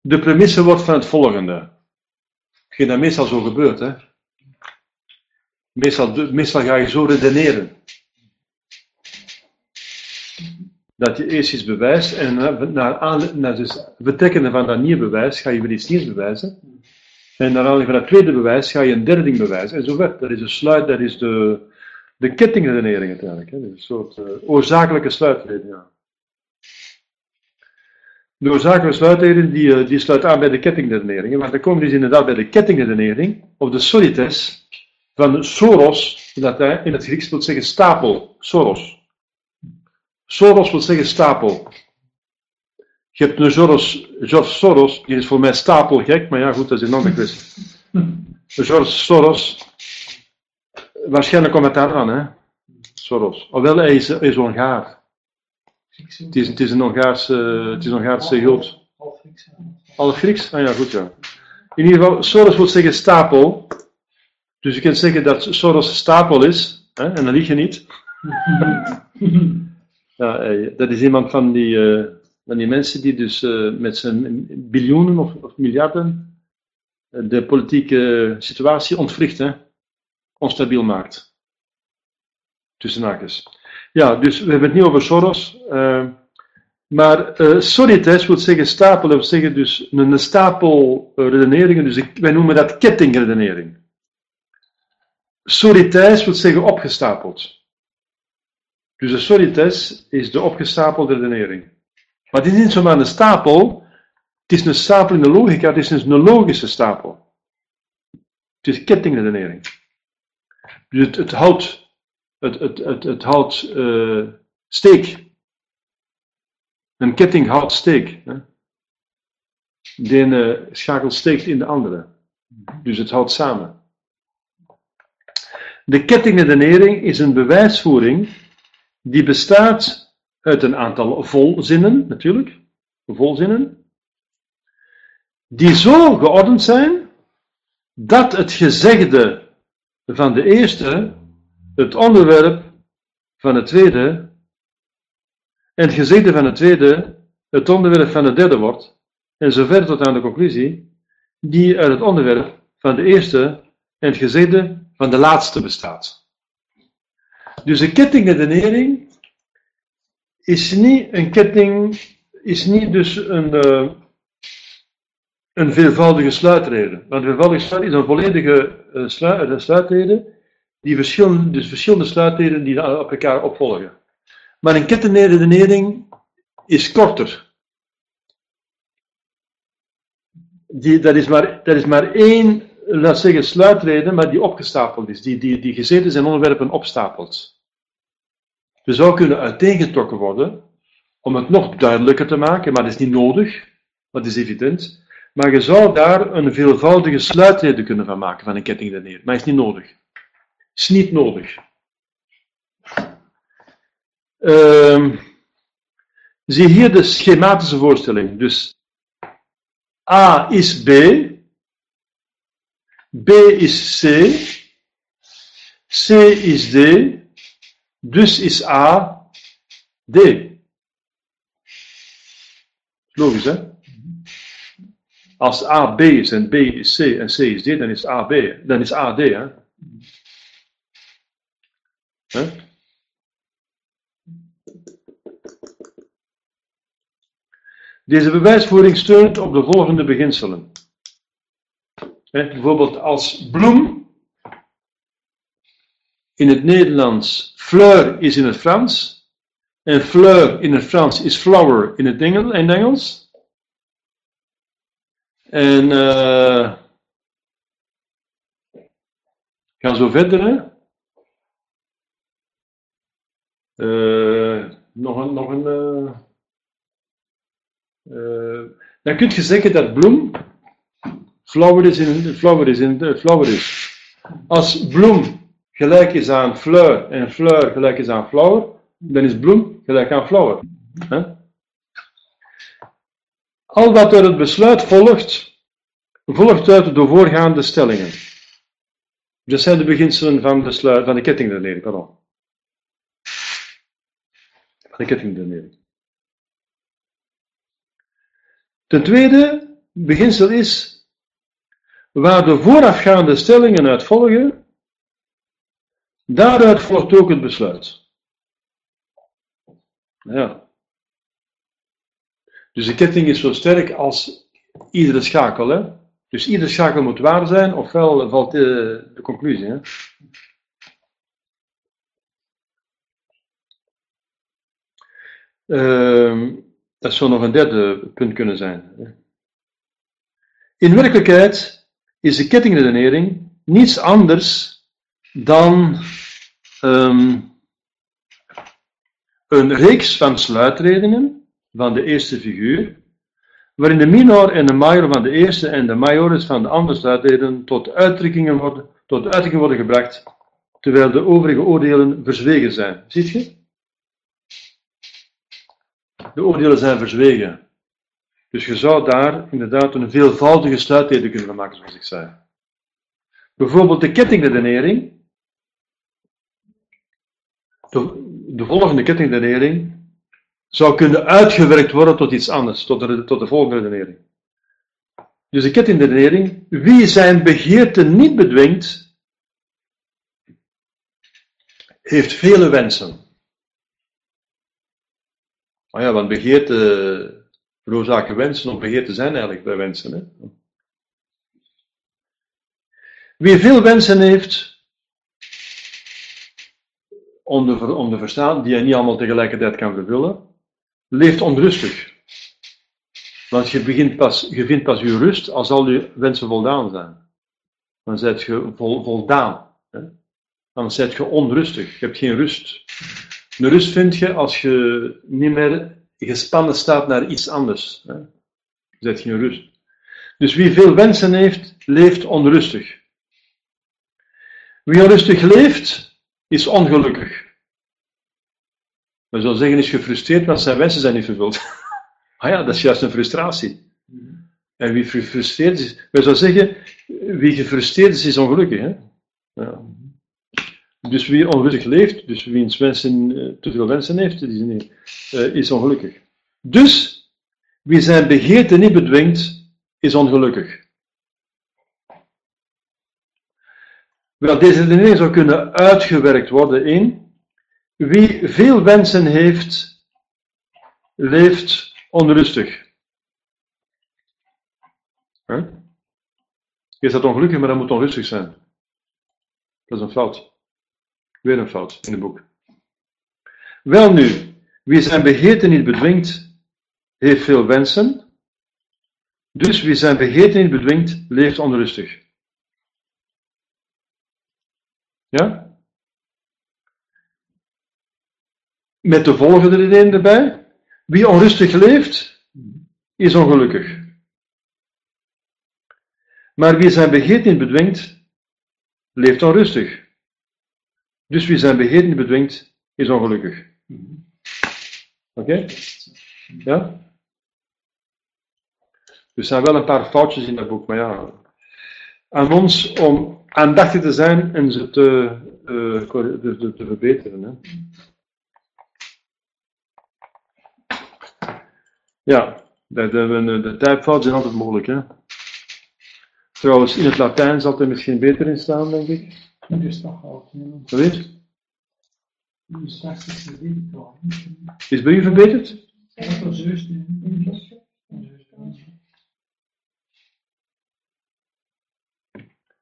A: de premisse wordt van het volgende. Hetgeen dat meestal zo gebeurt, hè. Meestal ga je zo redeneren. Dat je eerst iets bewijst en naar, naar dus betekenen van dat nieuwe bewijs ga je weer iets nieuws bewijzen. En naar aanleiding van dat tweede bewijs ga je een derde ding bewijzen. En zo werd. Dat is de sluit, dat is de, de kettingredenering uiteindelijk. Hè. een soort uh, oorzakelijke sluitredenering. Ja. De oorzakelijke sluitheden die, eh, die sluit aan bij de kettingredeneringen, maar dan komen dus inderdaad bij de kettingredenering, of de solites, van Soros, dat in het Grieks wil zeggen stapel, Soros. Soros wil zeggen stapel. Je hebt een Soros, George Soros, die is voor mij stapelgek, maar ja goed, dat is een andere kwestie. George Soros, waarschijnlijk komt het daar aan, hè? Soros. Ofwel, hij is, hij is Hongaar. Het is, het is een Hongaarse, het is een Hongaarse Jood. Half Grieks. Half Grieks? Ah ja, goed ja. In ieder geval, Soros wil zeggen stapel. Dus je kunt zeggen dat Soros stapel is, hè, en dan lieg je niet. ja, eh, dat is iemand van die, uh, van die mensen die dus uh, met zijn biljoenen of, of miljarden de politieke situatie ontwricht, onstabiel maakt. Tussen haakjes. Ja, dus we hebben het niet over Soros. Maar uh, solites wil zeggen stapelen, wil zeggen dus een stapel redeneringen, dus ik, wij noemen dat kettingredenering. Solites wil zeggen opgestapeld. Dus de solites is de opgestapelde redenering. Maar het is niet zomaar een stapel, het is een stapel in de logica, het is een logische stapel. Het is kettingredenering. Dus het, houdt het, het, het, het houdt uh, steek. Een ketting houdt steek. Hè? De ene schakel steekt in de andere. Dus het houdt samen. De kettingredenering is een bewijsvoering die bestaat uit een aantal volzinnen, natuurlijk, volzinnen, die zo geordend zijn dat het gezegde van de eerste het onderwerp van het tweede en het gezegde van het tweede het onderwerp van het derde wordt, en zover tot aan de conclusie, die uit het onderwerp van de eerste en het gezegde van de laatste bestaat. Dus de kettingredenering is niet een ketting, is niet dus een, uh, een veelvoudige sluitreden. Want een veelvoudige sluitreden is een volledige uh, sluitreden die verschillende, dus verschillende sluitreden die op elkaar opvolgen. Maar een kettingredenering is korter. Die, dat, is maar, dat is maar één, laat zeggen, sluitreden, maar die opgestapeld is, die, die, die gezeten zijn onderwerpen opstapelt. We zou kunnen uiteengetrokken worden, om het nog duidelijker te maken, maar dat is niet nodig, dat is evident. Maar je zou daar een veelvoudige sluitreden kunnen van maken, van een kettingredenering, maar is niet nodig is niet nodig. Uh, zie hier de schematische voorstelling. Dus A is B, B is C, C is D, dus is A D. Logisch, hè? Als A B is en B is C en C is D, dan is A B, dan is A D, hè? Deze bewijsvoering steunt op de volgende beginselen. Bijvoorbeeld als bloem in het Nederlands, fleur is in het Frans, en fleur in het Frans is flower in het Engels. En eh ga zo verder. Hè. Eh, nog een. Nog een eh, dan kun je zeggen dat bloem flower is in, flower is in, flower is. Als bloem gelijk is aan fleur en fleur gelijk is aan flower, dan is bloem gelijk aan flower. Al wat uit het besluit volgt, volgt uit de voorgaande stellingen. Dat zijn de beginselen van, van de kettingredenering, pardon. Van de kettingredenering. Ten tweede, beginsel is, waar de voorafgaande stellingen uit volgen, daaruit volgt ook het besluit. Ja. Dus de ketting is zo sterk als iedere schakel. Hè? Dus iedere schakel moet waar zijn, ofwel valt de, de conclusie. Hè? Ehm, dat zou nog een derde punt kunnen zijn. In werkelijkheid is de kettingredenering niets anders dan ehm, een reeks van sluitredenen van de eerste figuur, waarin de minor en de major van de eerste en de majoris van de andere sluitreden tot uitdrukkingen worden, tot uitdrukking worden gebracht, terwijl de overige oordelen verzwegen zijn. Ziet je? De oordelen zijn verzwegen. Dus je zou daar inderdaad een veelvoudige sluitreden kunnen maken, zoals ik zei. Bijvoorbeeld de kettingredenering. De, de volgende kettingredenering zou kunnen uitgewerkt worden tot iets anders, tot de, tot de volgende redenering. Dus de kettingredenering, wie zijn begeerte niet bedwingt, heeft vele wensen. Maar ja, want begeerte veroorzaken wensen, of begeerte zijn eigenlijk bij wensen. Hè? Wie veel wensen heeft, onder, onder verstaan, die hij niet allemaal tegelijkertijd kan vervullen, leeft onrustig. Want je, begint pas, je vindt pas je rust als al je wensen voldaan zijn. Dan zet je vol, voldaan. Hè? Dan zet je onrustig. Je hebt geen rust. De rust vind je als je niet meer gespannen staat naar iets anders. Hè? Je zet geen rust. Dus wie veel wensen heeft, leeft onrustig. Wie onrustig leeft, is ongelukkig. We zullen zeggen, is gefrustreerd, want zijn wensen zijn niet vervuld. ah ja, dat is juist een frustratie. En wie gefrustreerd is, we zouden zeggen, wie gefrustreerd is, is ongelukkig. Hè? Ja. Dus wie onrustig leeft, dus wie wensen, te veel wensen heeft, is, niet, uh, is ongelukkig. Dus, wie zijn begeerte niet bedwingt, is ongelukkig. Wel, deze redenering zou kunnen uitgewerkt worden in wie veel wensen heeft, leeft onrustig. Huh? Je staat ongelukkig, maar dat moet onrustig zijn. Dat is een fout. Weer een fout in het boek. Wel nu, wie zijn begeerte niet bedwingt, heeft veel wensen. Dus wie zijn begeerte niet bedwingt, leeft onrustig. Ja? Met de volgende reden erbij. Wie onrustig leeft, is ongelukkig. Maar wie zijn begeert niet bedwingt, leeft onrustig. Dus wie zijn begeert niet bedwingt, is ongelukkig. Oké? Okay? Ja? Er zijn wel een paar foutjes in dat boek, maar ja. Aan ons om aandachtig te zijn en ze te, uh, te, te verbeteren. Hè? Ja, de, de, de typfouten zijn altijd mogelijk. Hè? Trouwens, in het Latijn zal er misschien beter in staan, denk ik. Wat is? Is bij u verbeterd?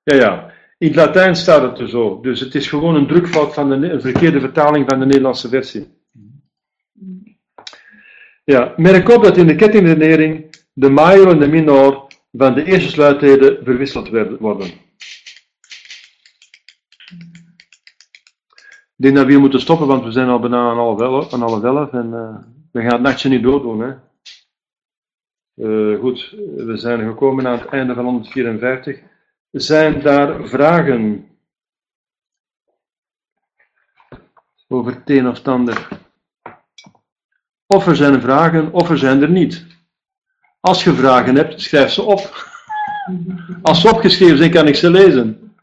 A: Ja, ja. In het Latijn staat het er zo. Dus het is gewoon een drukfout van de, een verkeerde vertaling van de Nederlandse versie. Ja, merk op dat in de kettingredenering de major en de minor van de eerste sluitheden verwisseld worden. Ik denk dat we hier moeten stoppen, want we zijn al bijna aan half elf, aan en eh, we gaan het nachtje niet doordoen. Hè. Eh, goed, we zijn gekomen aan het einde van 154. Zijn daar vragen over het een of het ander? Of er zijn vragen, of er zijn er niet. Als je vragen hebt, schrijf ze op. Als ze opgeschreven zijn, kan ik ze lezen.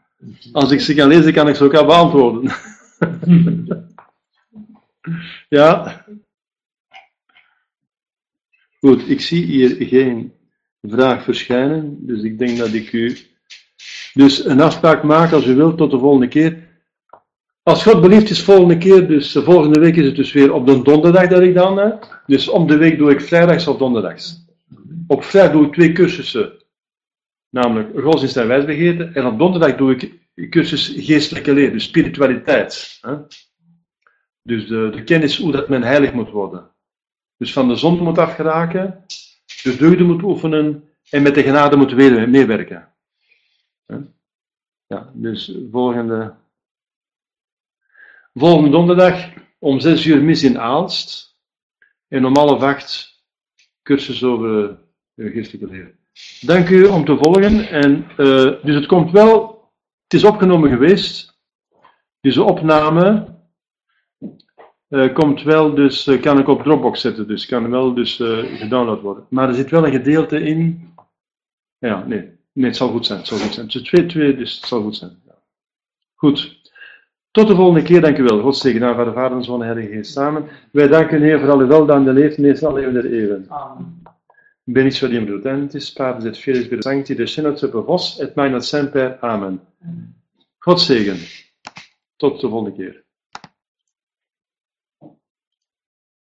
A: Als ik ze kan lezen, kan ik ze ook beantwoorden. Ja. Goed, ik zie hier geen vraag verschijnen, dus ik denk dat ik u dus een afspraak maak als u wilt tot de volgende keer. Als God belieft is volgende keer, dus de volgende week is het dus weer op de donderdag dat ik dan, hè. dus om de week doe ik vrijdags of donderdags. Op vrijdag doe ik twee cursussen, namelijk godsdienst en wijsbegeerte, en op donderdag doe ik cursus geestelijke leer, dus spiritualiteit. Hè. Dus de, de kennis hoe dat men heilig moet worden. Dus van de zonde moet afgeraken, de deugden moet oefenen en met de genade moet meewerken. Ja, dus volgende, volgende donderdag om 6 uur mis in Aalst en om half acht cursus over uh, geestelijke leer. Dank u om te volgen. En, uh, dus het komt wel, het is opgenomen geweest. Dus de opname uh, komt wel, dus uh, kan ik op Dropbox zetten, dus kan wel dus uh, gedownload worden. Maar er zit wel een gedeelte in. Ja, nee, nee, het zal goed zijn. Het zal goed zijn. Het is twee, twee, dus het zal goed zijn. Goed. Tot de volgende keer, dank u wel. God zegen de Vader en Zoon en Heilige Geest samen. Wij danken Heer voor al uw weldaande leven, meest al eeuwen der eeuwen.
B: Amen.
A: Prudentes, Pater et Filius et Sancti, descendat super vos, et magnat semper. Amen. God zegen. Tot de volgende keer.